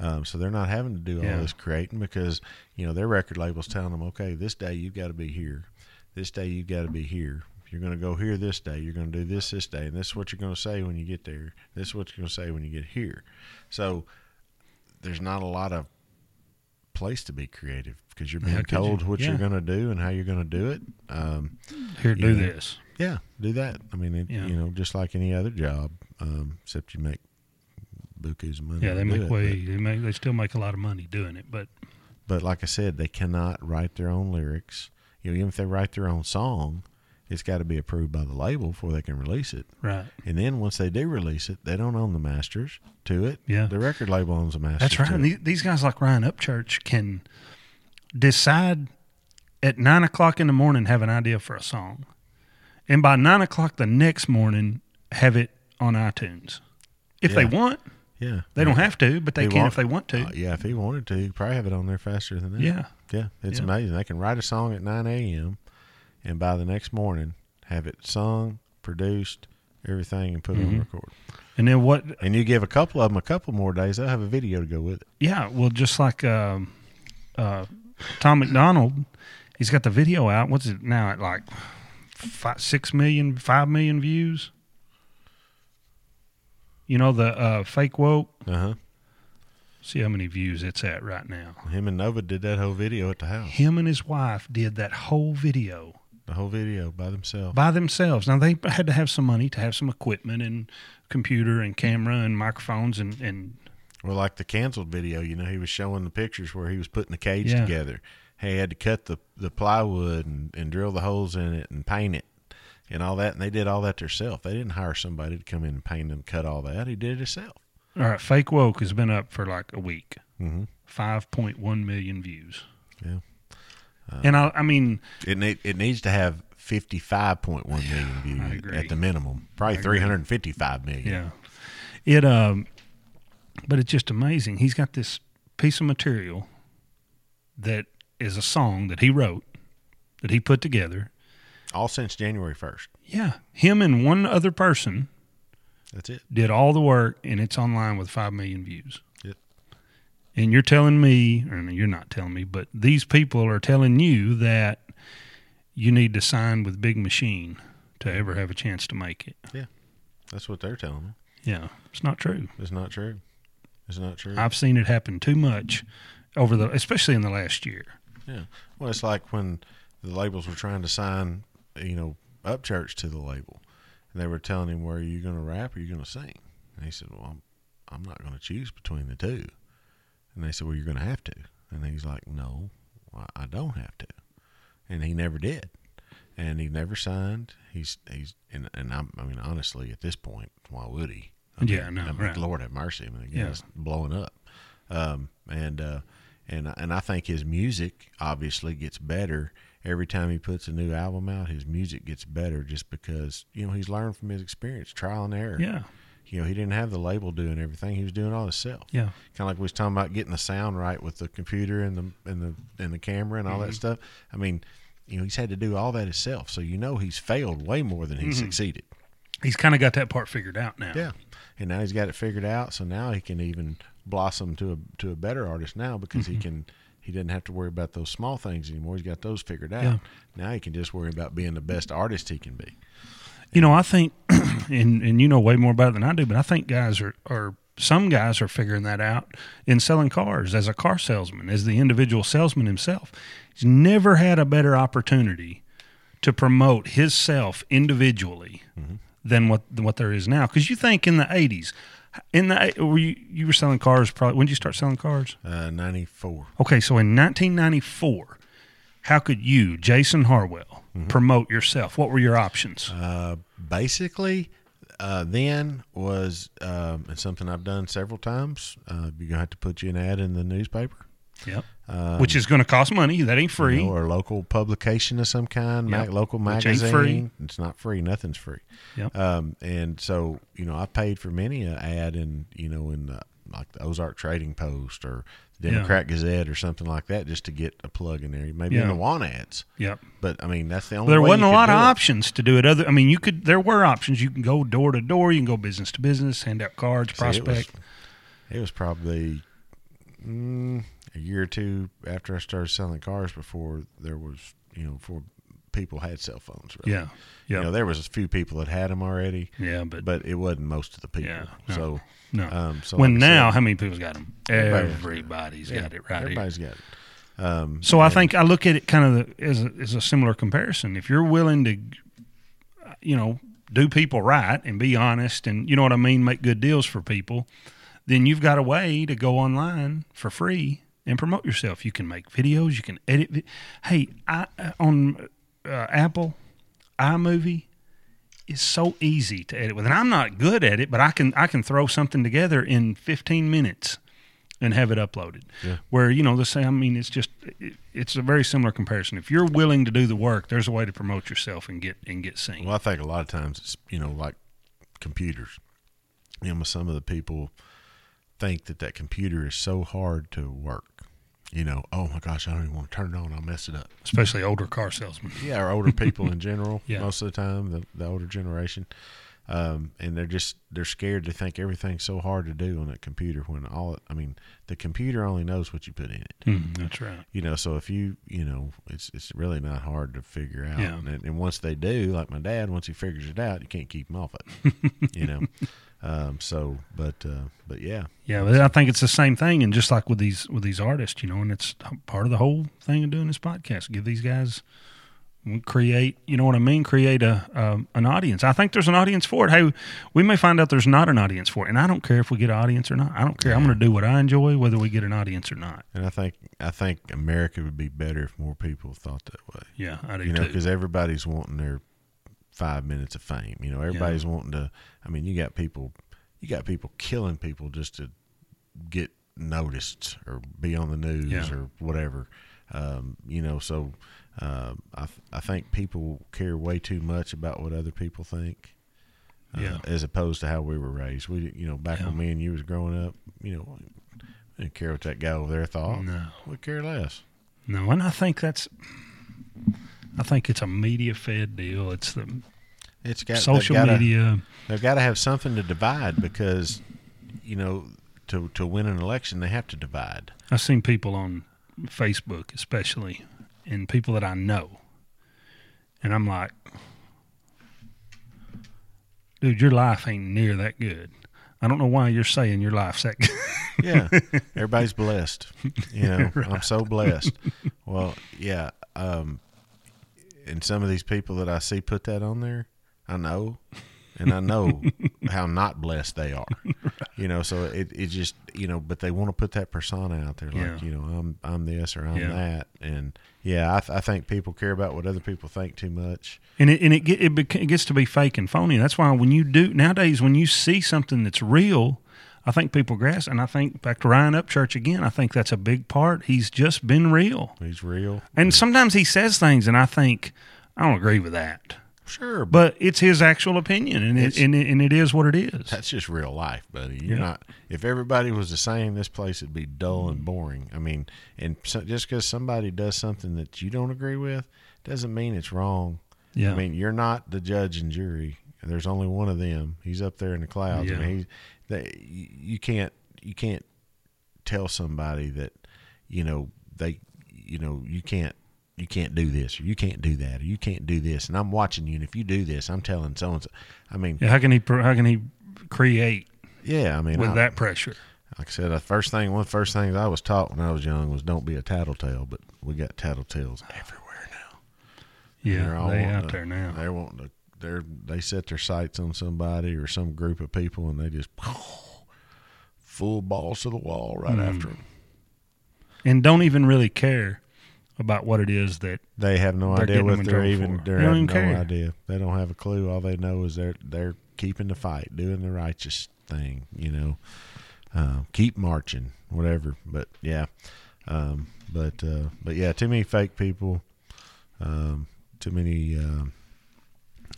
Um, so they're not having to do Yeah. all this creating because you know their record label's telling them, okay, this day you've got to be here, this day you've got to be here. You're going to go here this day. You're going to do this this day, and this is what you're going to say when you get there. This is what you're going to say when you get here. So there's not a lot of place to be creative because you're being told you? what Yeah. you're going to do and how you're going to do it. Um, Here, do Yeah. this. yeah, do that. I mean, it, Yeah. you know, just like any other job, um, except you make bukus of money. Yeah, they make it. way. They make. They still make a lot of money doing it, but But, like I said, they cannot write their own lyrics. You know, even if they write their own song, it's got to be approved by the label before they can release it. right. And then once they do release it, they don't own the masters to it. Yeah. the record label owns the masters. That's right. to And it. these, these guys like Ryan Upchurch can decide at nine o'clock in the morning have an idea for a song, and by nine o'clock the next morning have it on iTunes. If they want, Yeah, they don't have to, but they He can want- if they want to. Uh, yeah, if he wanted to, he probably have it on there faster than that. yeah, Yeah, it's Yeah. amazing. They can write a song at 9 a.m. and by the next morning have it sung, produced, everything, and put Mm-hmm. on record. and then what? And you give a couple of them a couple more days, they'll have a video to go with it. Yeah, well, just like um, uh, Tom MacDonald, he's got the video out. What's it now at like five, six million, five million views? You know the uh, fake woke. Uh huh. See how many views it's at right now. Him and Nova did that whole video at the house. Him and his wife did that whole video The whole video by themselves. by themselves. Now they had to have some money to have some equipment and computer and camera and microphones and and Well, like the canceled video, you know, he was showing the pictures where he was putting the cage Yeah. together. He had to cut the, the plywood and, and drill the holes in it and paint it and all that. And they did all that themselves. They didn't hire somebody to come in and paint and cut all that. He did it himself. all right. Fake woke has been up for like a week. Mm-hmm. Five point one million views. Yeah. and I, I mean, It need, it needs to have 55.1 million views at the minimum. Probably 355 million. yeah, it um, but it's just amazing. He's got this piece of material that is a song that he wrote, that he put together. All since January 1st. Yeah, him and one other person That's it. did all the work, and it's online with five million views. Yep. And you're telling me, or no, you're not telling me, but these people are telling you that you need to sign with Big Machine to ever have a chance to make it. Yeah. That's what they're telling me. Yeah, it's not true. It's not true. It's not true. I've seen it happen too much over the, especially in the last year. Yeah. Well, it's like when the labels were trying to sign, you know, Upchurch to the label, and they were telling him, "Where are you going to rap or are you going to sing?" And he said, "Well, I'm, I'm not going to choose between the two. And they said, "Well, you're going to have to." And he's like, "No, I- don't have to." And he never did. And he never signed. He's he's and and I'm, I mean honestly at this point, why would he? I Yeah, mean, no, I mean, right. Lord have mercy. I mean, the Yeah. guy's blowing up. Um, and uh, and and I think his music obviously gets better every time he puts a new album out. His music gets better just because you know he's learned from his experience, trial and error. Yeah, You know, he didn't have the label doing everything; he was doing all himself. yeah, Kind of like we was talking about getting the sound right with the computer and the and the and the camera and all Mm-hmm. that stuff. I mean, you know, he's had to do all that himself. So you know, he's failed way more than he Mm-hmm. succeeded. he's kind of got that part figured out now. Yeah, and now he's got it figured out. So now he can even blossom to a to a better artist now because Mm-hmm. he can he didn't have to worry about those small things anymore. He's got those figured out. Yeah. Now he can just worry about being the best artist he can be. You know, I think, and and you know way more about it than I do, but I think guys are are some guys are figuring that out in selling cars as a car salesman, as the individual salesman himself. He's never had a better opportunity to promote himself individually mm-hmm. than what than what there is now. Because you think in the '80s, in the were you you were selling cars? Probably when did you start selling cars? Uh, Ninety four. Okay, so in 1994, how could you, Jason Harwell, promote yourself? What were your options? Uh, basically, uh, then was um, and something I've done several times. Uh, you're gonna have to put you an ad in the newspaper. Yep. Um, Which is going to cost money. That ain't free. you know, or a local publication of some kind, Yep. mag- local magazine. free. It's not free. Nothing's free. Yep. Um, and so you know, I paid for many an ad in you know in the, like the Ozark Trading Post or the Yeah. Democrat Gazette or something like that, just to get a plug in there. Maybe in Yeah. the want ads. Yep. But I mean, that's the only. There wasn't a lot of it. options to do it. Other, I mean, you could. There were options. You can go door to door. You can go business to business, hand out cards, See, it was- prospect. It was probably mm, a year or two after I started selling cars before there was, you know, before people had cell phones. Really. Yeah. Yeah. You know, there was a few people that had them already, yeah. But, but it wasn't most of the people. Yeah, no. So, no. um, so when like now, said, how many people's got them? Everybody- Everybody's got it right here. Everybody's got it. Um, So I think I look at it kind of as a, as a similar comparison. If you're willing to, you know, do people right and be honest and you know what I mean, make good deals for people, then you've got a way to go online for free and promote yourself. You can make videos, you can edit. vi- Hey, I on uh, Apple iMovie is so easy to edit with, and I'm not good at it, but I can I can throw something together in 15 minutes and have it uploaded. Yeah. Where you know the same. I mean, it's just it, it's a very similar comparison. If you're willing to do the work, there's a way to promote yourself and get and get seen. Well, I think a lot of times it's you know like computers. You know, some of the people think that that computer is so hard to work. You know, oh my gosh, I don't even want to turn it on. I'll mess it up. Especially older car salesmen. Yeah, or older people in general. Yeah. Most of the time, the, the older generation, um, and they're just they're scared to think everything's so hard to do on that computer. When all I mean, the computer only knows what you put in it. Mm, that's right. You know, so if you you know, it's it's really not hard to figure out. Yeah. And, and once they do, like my dad, once he figures it out, you can't keep him off it. you know, um, so but uh, but yeah, Yeah, but I think it's the same thing, and just like with these with these artists, you know, and it's part of the whole thing of doing this podcast. Give these guys create, you know what I mean? Create a um, an audience. I think there's an audience for it. Hey, we may find out there's not an audience for it, and I don't care if we get an audience or not. I don't care. I'm going to do what I enjoy, whether we get an audience or not. and I think I think America would be better if more people thought that way. Yeah, I do you know, because everybody's wanting their five minutes of fame. You know, everybody's wanting to. I mean, you got people, you got people killing people just to get noticed or be on the news Yeah. or whatever. Um, you know, so um, I I think people care way too much about what other people think. uh, Yeah. as opposed to how we were raised. We, you know, back Yeah. when me and you was growing up, you know, we didn't care what that guy over there thought. No. We care less. No, and I think that's. I think it's a media fed deal. It's the It's got they've social gotta- media. They've got to have something to divide because, you know, to to win an election, they have to divide. I've seen people on Facebook, especially, and people that I know, and I'm like, dude, your life ain't near that good. I don't know why you're saying your life's that good. Yeah, everybody's blessed. You know, I'm so blessed. Well, yeah. Um, and some of these people that I see put that on there, I know, and I know how not blessed they are. You know, so it it just you know, but they want to put that persona out there, like Yeah. you know, I'm I'm this or I'm Yeah. that, and yeah, I, th- I think people care about what other people think too much. and it and it, get, it, bec- it gets to be fake and phony. That's why when you do nowadays, when you see something that's real, I think people grasp. And I think back to Ryan Upchurch again. I think that's a big part. He's just been real, He's real, and sometimes he says things, and I think I don't agree with that. Sure, but But it's his actual opinion, and it, and it, and it is what it is. That's just real life, buddy. You're Yeah. not. If everybody was the same, this place would be dull and boring. I mean, and so, just because somebody does something that you don't agree with, doesn't mean it's wrong. Yeah. I mean, you're not the judge and jury. There's only one of them. He's up there in the clouds. I Yeah. mean, he, they, you can't you can't tell somebody that you know they you know you can't you can't do this or you can't do that or you can't do this and I'm watching you and if you do this I'm telling so and so I mean Yeah, how can he how can he create yeah I mean with I- that pressure? like I said, the first thing, one of the first things I was taught when I was young was don't be a tattletale. But we got tattletales everywhere now. Yeah, They're all they out to- there now. They're wanting to. They're they set their sights on somebody or some group of people, and they just full balls to the wall right Mm. after them. and don't even really care about what it is that They have no idea what they're even. for. They don't no care. idea. They don't have a clue. All they know is they're they're keeping the fight, doing the righteous thing. You know, uh, keep marching, whatever. But yeah, um, but uh, but yeah, too many fake people. Um, too many. Um,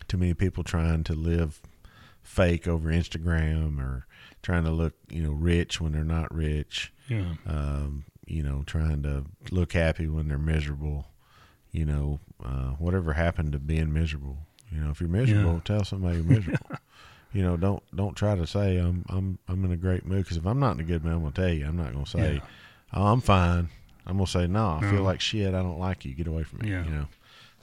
too many people trying to live fake over Instagram or trying to look, you know, rich when they're not rich yeah um, you know, trying to look happy when they're miserable, you know, uh, whatever happened to being miserable. You know, if you're miserable, Yeah. tell somebody you're miserable. you know, don't don't try to say I'm I'm I'm in a great mood because if I'm not in a good mood, I'm gonna tell you. I'm not gonna say Yeah. oh, I'm fine. I'm gonna say no. I feel like shit. I don't like you. Get away from me. Yeah. You know.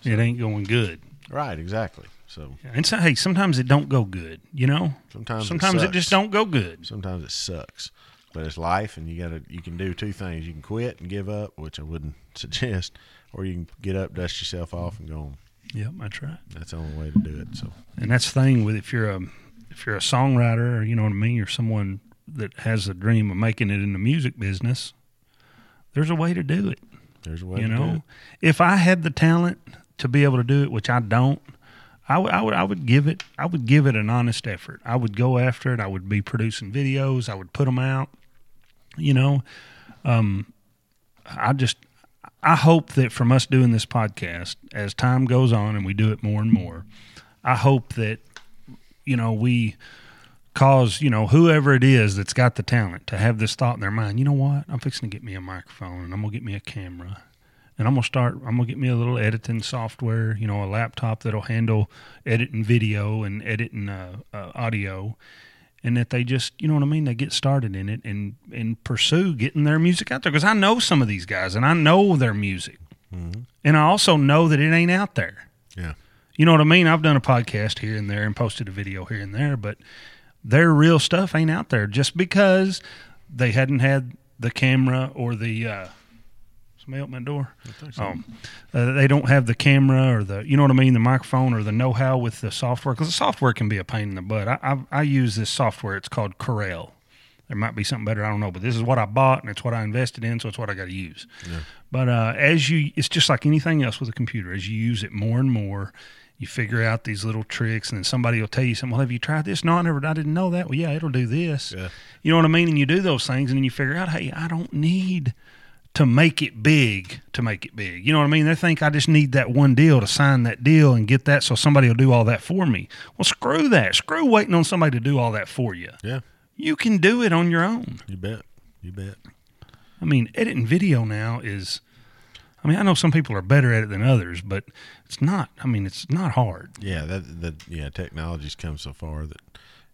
it ain't going good. Right, exactly. So And so, hey, sometimes it don't go good. You know, sometimes sometimes it, it, just don't go good. Sometimes it sucks, but it's life, and you gotta you can do two things. You can quit and give up, which I wouldn't suggest, or you can get up, dust yourself off, and go on. Yep, that's right. That's the only way to do it. So And that's the thing with if you're a if you're a songwriter or you know what I mean, you're someone that has a dream of making it in the music business. There's a way to do it. there's a way you to do it. know, if I had the talent to be able to do it, which I don't, I would, I would, I would give it, I would give it an honest effort. I would go after it. I would be producing videos. I would put them out. You know, um, I just, I hope that from us doing this podcast, as time goes on and we do it more and more, I hope that, you know, we cause you know whoever it is that's got the talent to have this thought in their mind you know what? I'm fixing to get me a microphone and i'm gonna get me a camera and i'm gonna start i'm gonna get me a little editing software you know a laptop that'll handle editing video and editing uh, uh, audio and that they just you know what i mean they get started in it and and pursue getting their music out there because i know some of these guys and i know their music and i also know that it ain't out there Yeah, you know what I mean? I've done a podcast here and there and posted a video here and there, but their real stuff ain't out there just because they hadn't had the camera or the. Uh, somebody open my door. Um, uh, they don't have the camera or the, you know what I mean, the microphone or the know-how with the software because the software can be a pain in the butt. I, I I use this software. It's called Corel. There might be something better. I don't know, but this is what I bought and it's what I invested in, so it's what I got to use. But uh, as you, it's just like anything else with a computer. As you use it more and more, you figure out these little tricks, and then somebody will tell you something. Well, have you tried this? No, I never. I didn't know that. Well, yeah, it'll do this. Yeah. You know what I mean? And you do those things, and then you figure out, hey, I don't need to make it big to make it big. You know what I mean? They think I just need that one deal to sign that deal and get that, so somebody will do all that for me. Well, screw that. Screw waiting on somebody to do all that for you. yeah, You can do it on your own. you bet, you bet. I mean, editing video now is. I mean, I know some people are better at it than others, but it's not. I mean, it's not hard. Yeah, that that yeah, technology's come so far that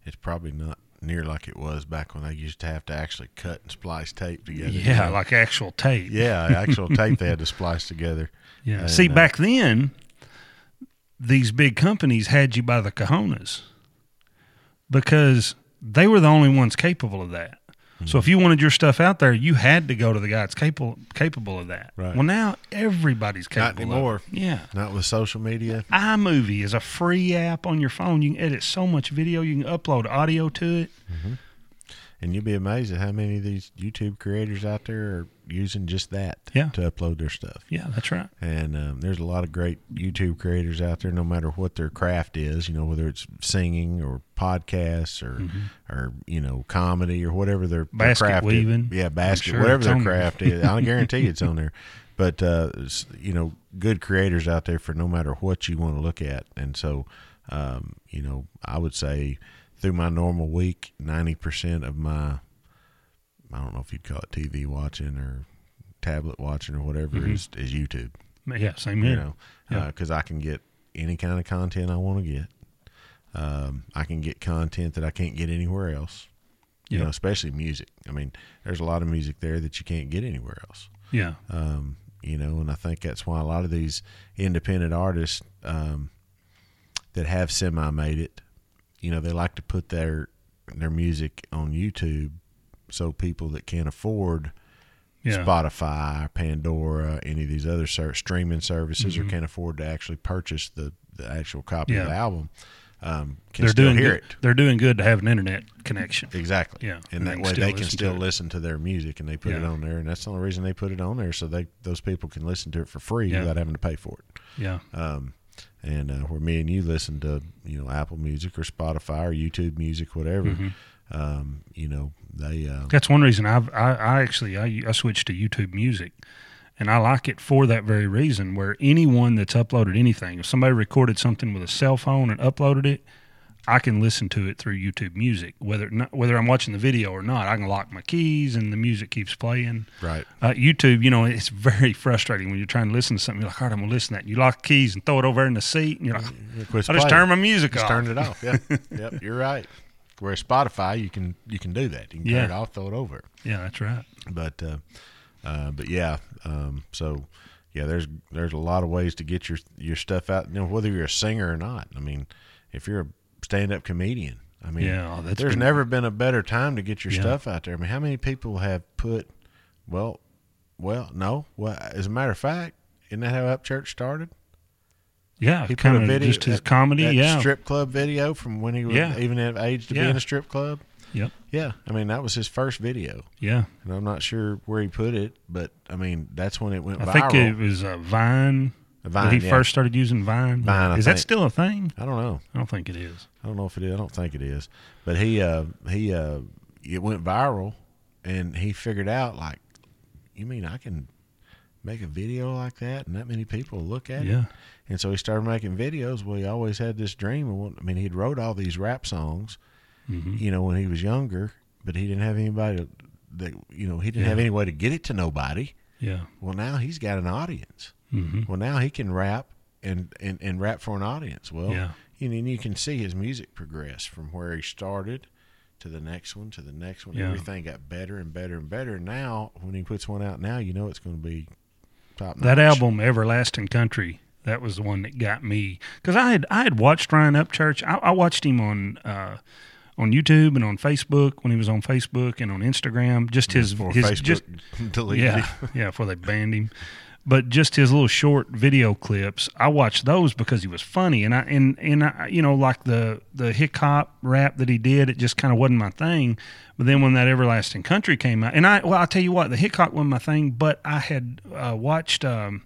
it's probably not near like it was back when they used to have to actually cut and splice tape together. you Yeah, know? like actual tape. yeah, actual tape they had to splice together. Yeah. And, See, uh, back then, these big companies had you by the cojones because they were the only ones capable of that. So if you wanted your stuff out there, you had to go to the guy that's capable capable of that. Right. Well, now everybody's capable. Not anymore. Yeah. Not with social media. iMovie is a free app on your phone. You can edit so much video. You can upload audio to it. Mm-hmm. And you'll be amazed at how many of these YouTube creators out there are using just that Yeah. to upload their stuff. Yeah, that's right. And um, there's a lot of great YouTube creators out there, no matter what their craft is, you know, whether it's singing or podcasts or, or you know, comedy or whatever their, their Mm-hmm. Basket craft is. Yeah, basket, sure whatever their craft is. I guarantee it's on there. But, uh, you know, good creators out there for no matter what you want to look at. And so, um, you know, I would say through my normal week, 90% of my I don't know if you'd call it TV watching or tablet watching or whatever Mm-hmm. is, is YouTube. Yeah, same here. You know, Yeah. because I can get any kind of content I want to get. Um, I can get content that I can't get anywhere else. You Yeah. know, especially music. I mean, there's a lot of music there that you can't get anywhere else. Yeah. Um, you know, and I think that's why a lot of these independent artists um, that have semi made it, you know, they like to put their their music on YouTube so people that can't afford Yeah. Spotify, Pandora, any of these other ser- streaming services, Mm-hmm. or can't afford to actually purchase the, the actual copy of the album, um, can They're still doing hear good. it. They're doing good to have an internet connection. Exactly. Yeah, And and that way they can still to listen to their music and they put it on there. And that's the only reason they put it on there so they those people can listen to it for free Yeah. without having to pay for it. Yeah. Um, and uh, where me and you listen to, you know, Apple Music or Spotify or YouTube Music, whatever, Mm-hmm. um, you know, they. Uh, That's one reason I've I, I actually I, I switched to YouTube Music, and I like it for that very reason. Where anyone that's uploaded anything, if somebody recorded something with a cell phone and uploaded it, I can listen to it through YouTube Music, whether not, whether I'm watching the video or not. I can lock my keys and the music keeps playing. right. Uh, YouTube, you know, it's very frustrating when you're trying to listen to something. You're like, all right, I'm gonna listen to that. You lock keys and throw it over in the seat, and you're like, It quits I just turn my music Just off. turned it off. Yeah. yep. You're right. Whereas Spotify, you can you can do that. You can Yeah. turn it off, throw it over. Yeah, that's right. But uh, uh, but yeah. Um, so yeah, there's there's a lot of ways to get your your stuff out. You know, whether you're a singer or not. I mean, if you're a stand up comedian, I mean, Yeah, oh, that's there's been- never been a better time to get your Yeah. stuff out there. I mean, how many people have put? Well, well, no. Well, as a matter of fact, isn't that how Upchurch started? Yeah, He put kind a of video, just his that- comedy. that yeah, strip club video from when he was Yeah. even at age to be in a strip club. Yep. Yeah, I mean that was his first video, yeah. and I'm not sure where he put it, but I mean that's when it went viral. I viral. think it was uh, Vine. Vine, when he yeah. first started using Vine. Vine, I is that still a thing? I don't know. I don't think it is. I don't know if it is. I don't think it is. But he uh he uh it went viral and he figured out like you mean I can make a video like that and that many people look at it? Yeah. And so he started making videos. Well, he always had this dream of I mean he'd wrote all these rap songs, hmm you know, when he was younger, but he didn't have anybody to, that you know, he didn't Yeah. have any way to get it to nobody. Yeah. Well, now he's got an audience. Hmm Well, now he can rap and, and, and rap for an audience. Well, Yeah. you know, and you can see his music progress from where he started to the next one to the next one. Yeah. Everything got better and better and better. Now, when he puts one out now, you know it's going to be top notch. That album, Everlasting Country, that was the one that got me because I had I had watched Ryan Upchurch. I, I watched him on uh, on YouTube and on Facebook when he was on Facebook and on Instagram. Just his Before his Facebook just deleted yeah yeah before they banned him. But just his little short video clips, I watched those because he was funny, and I and and I, you know like the the hip hop rap that he did, it just kind of wasn't my thing. But then when that Everlasting Country came out, and I well I'll tell you what, the hip hop wasn't my thing, but I had uh, watched. Um,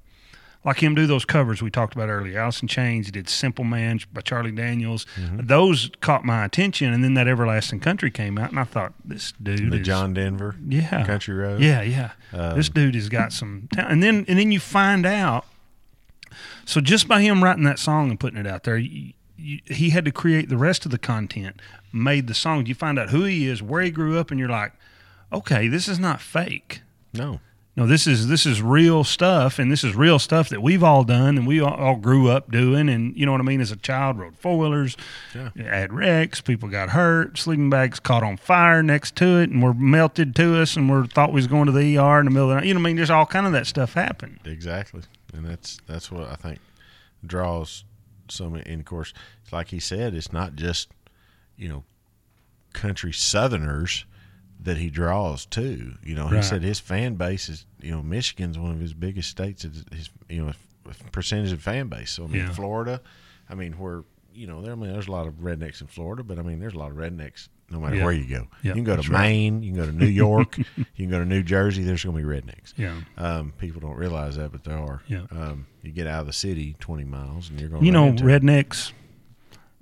like him do those covers we talked about earlier. Alice in Chains he did Simple Man by Charlie Daniels. Mm-hmm. Those caught my attention, and then that Everlasting Country came out, and I thought this dude The is John Denver yeah Country Road. yeah, yeah. Um, this dude has got some talent. And then and then you find out. So just by him writing that song and putting it out there, you, you, he had to create the rest of the content, made the song. You find out who he is, where he grew up, and you're like, okay, this is not fake. No. No, this is this is real stuff, and this is real stuff that we've all done, and we all, all grew up doing. And you know what I mean? As a child, rode four wheelers, Yeah. had wrecks, people got hurt, sleeping bags caught on fire next to it, and were melted to us, and we thought we was going to the ER in the middle of the night. You know what I mean? There's all kind of that stuff happened. Exactly, and that's that's what I think draws some. And of course, like he said, it's not just you know country Southerners that he draws too. You know, he Right. said his fan base is you know Michigan's one of his biggest states. Is his you know percentage of fan base. So I mean, Yeah. Florida, I mean, where you know there. I mean, there's a lot of rednecks in Florida, but I mean, there's a lot of rednecks no matter Yeah. where you go. Yeah, you can go to right. Maine, you can go to New York, you can go to New Jersey. There's going to be rednecks. Yeah. Um, people don't realize that, but there are. Yeah. Um, you get out of the city 20 miles, and you're going. To You know, rednecks,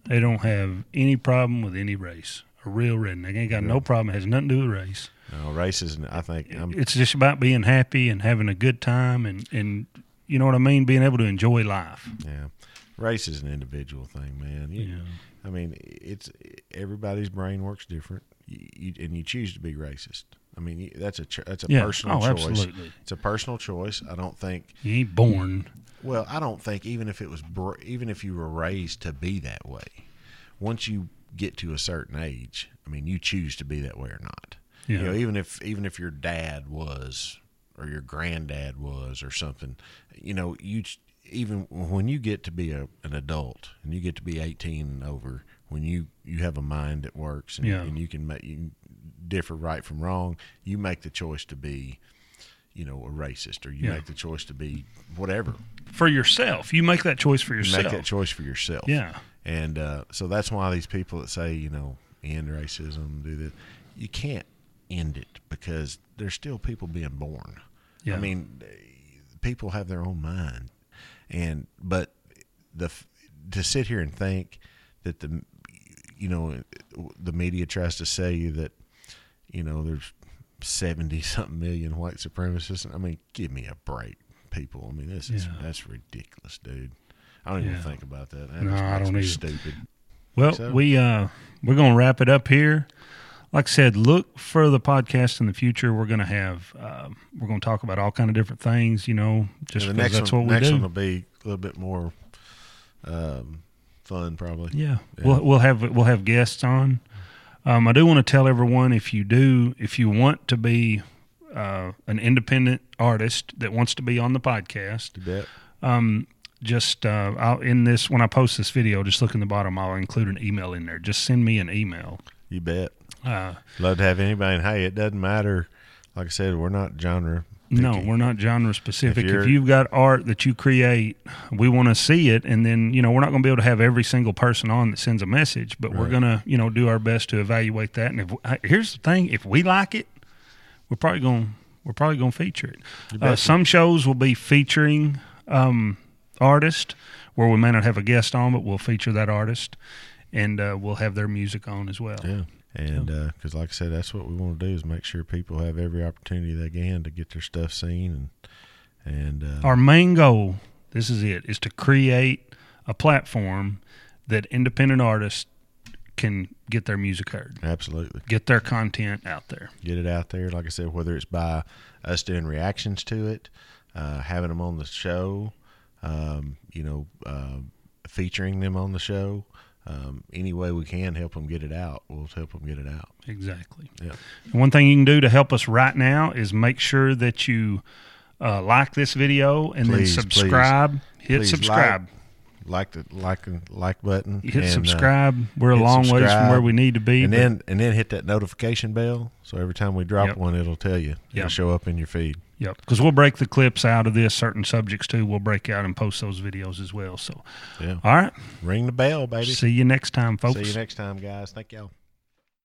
they don't have any problem with any race. A real redneck ain't got no problem. It has nothing to do with race. no, racism. I think I'm, it's just about being happy and having a good time and, and you know what I mean, being able to enjoy life. yeah, race is an individual thing, man. You, Yeah. I mean, it's everybody's brain works different, you, you, and you choose to be racist. I mean, you- that's a that's a Yeah. personal Oh, choice. absolutely. It's a personal choice. I don't think. You ain't born. Well, I don't think even if it was br- even if you were raised to be that way, once you get to a certain age, I mean, you choose to be that way or not. Yeah. You know, even if even if your dad was or your granddad was or something, you know, you even when you get to be a, an adult and you get to be 18 and over, when you you have a mind that works and, Yeah. and you can make you differ right from wrong, you make the choice to be you know, a racist, or you Yeah. make the choice to be whatever. For yourself. You make that choice for You yourself. make that choice for yourself. Yeah. And uh, so that's why these people that say, you know, end racism, do that, you can't end it because there's still people being born. Yeah. I mean, people have their own mind, and but the to sit here and think that the you know the media tries to say you that you know there's seventy something million white supremacists. I mean, give me a break, people. I mean, this is that's ridiculous, dude. I don't even Yeah. think about that. That No, I don't either. stupid. Well, So- we uh we're gonna wrap it up here. Like I said, look for the podcast in the future. We're gonna have um, we're gonna talk about all kind of different things. You know, just because the next that's one, what we next do. one will be a little bit more um, fun, probably. Yeah, Yeah. we'll we'll have we'll have guests on. Um, I do want to tell everyone if you do if you want to be uh, an independent artist that wants to be on the podcast, um, just uh, I'll, in this when I post this video, just look in the bottom. I'll include an email in there. Just send me an email. You bet. Uh, Love to have anybody. And hey, it doesn't matter. Like I said, we're not genre. no, we're not genre specific. If If, you've got art that you create, we want to see it. And then you know we're not going to be able to have every single person on that sends a message, but we're going to you know do our best to evaluate that. And if here's the thing, if we like it, we're probably going we're probably going to feature it. Uh, some shows will be featuring um, artists where we may not have a guest on, but we'll feature that artist, and uh, we'll have their music on as well. Yeah. And because, like I said, that's what we want to do is make sure people have every opportunity they can to get their stuff seen and and uh, Our main goal, this is it, is to create a platform that independent artists can get their music heard, absolutely get their content out there. get it out there. Like I said, whether it's by us doing reactions to it, uh, having them on the show, um, you know, uh, featuring them on the show. Um, any way we can help them get it out, we'll help them get it out. Exactly. Yeah. One thing you can do to help us right now is make sure that you uh, like this video and Please, then subscribe. Hit Please subscribe. Like the like like button. Hit and, uh, subscribe. We're a long ways from where we need to be. and then and then hit that notification bell. So every time we drop Yep. one, it'll tell you. It'll show up in your feed. Yep, because we'll break the clips out of this certain subjects too. We'll break out and post those videos as well. So, Yeah. all right, Ring the bell, baby. see you next time, folks. See you next time, guys. Thank y'all.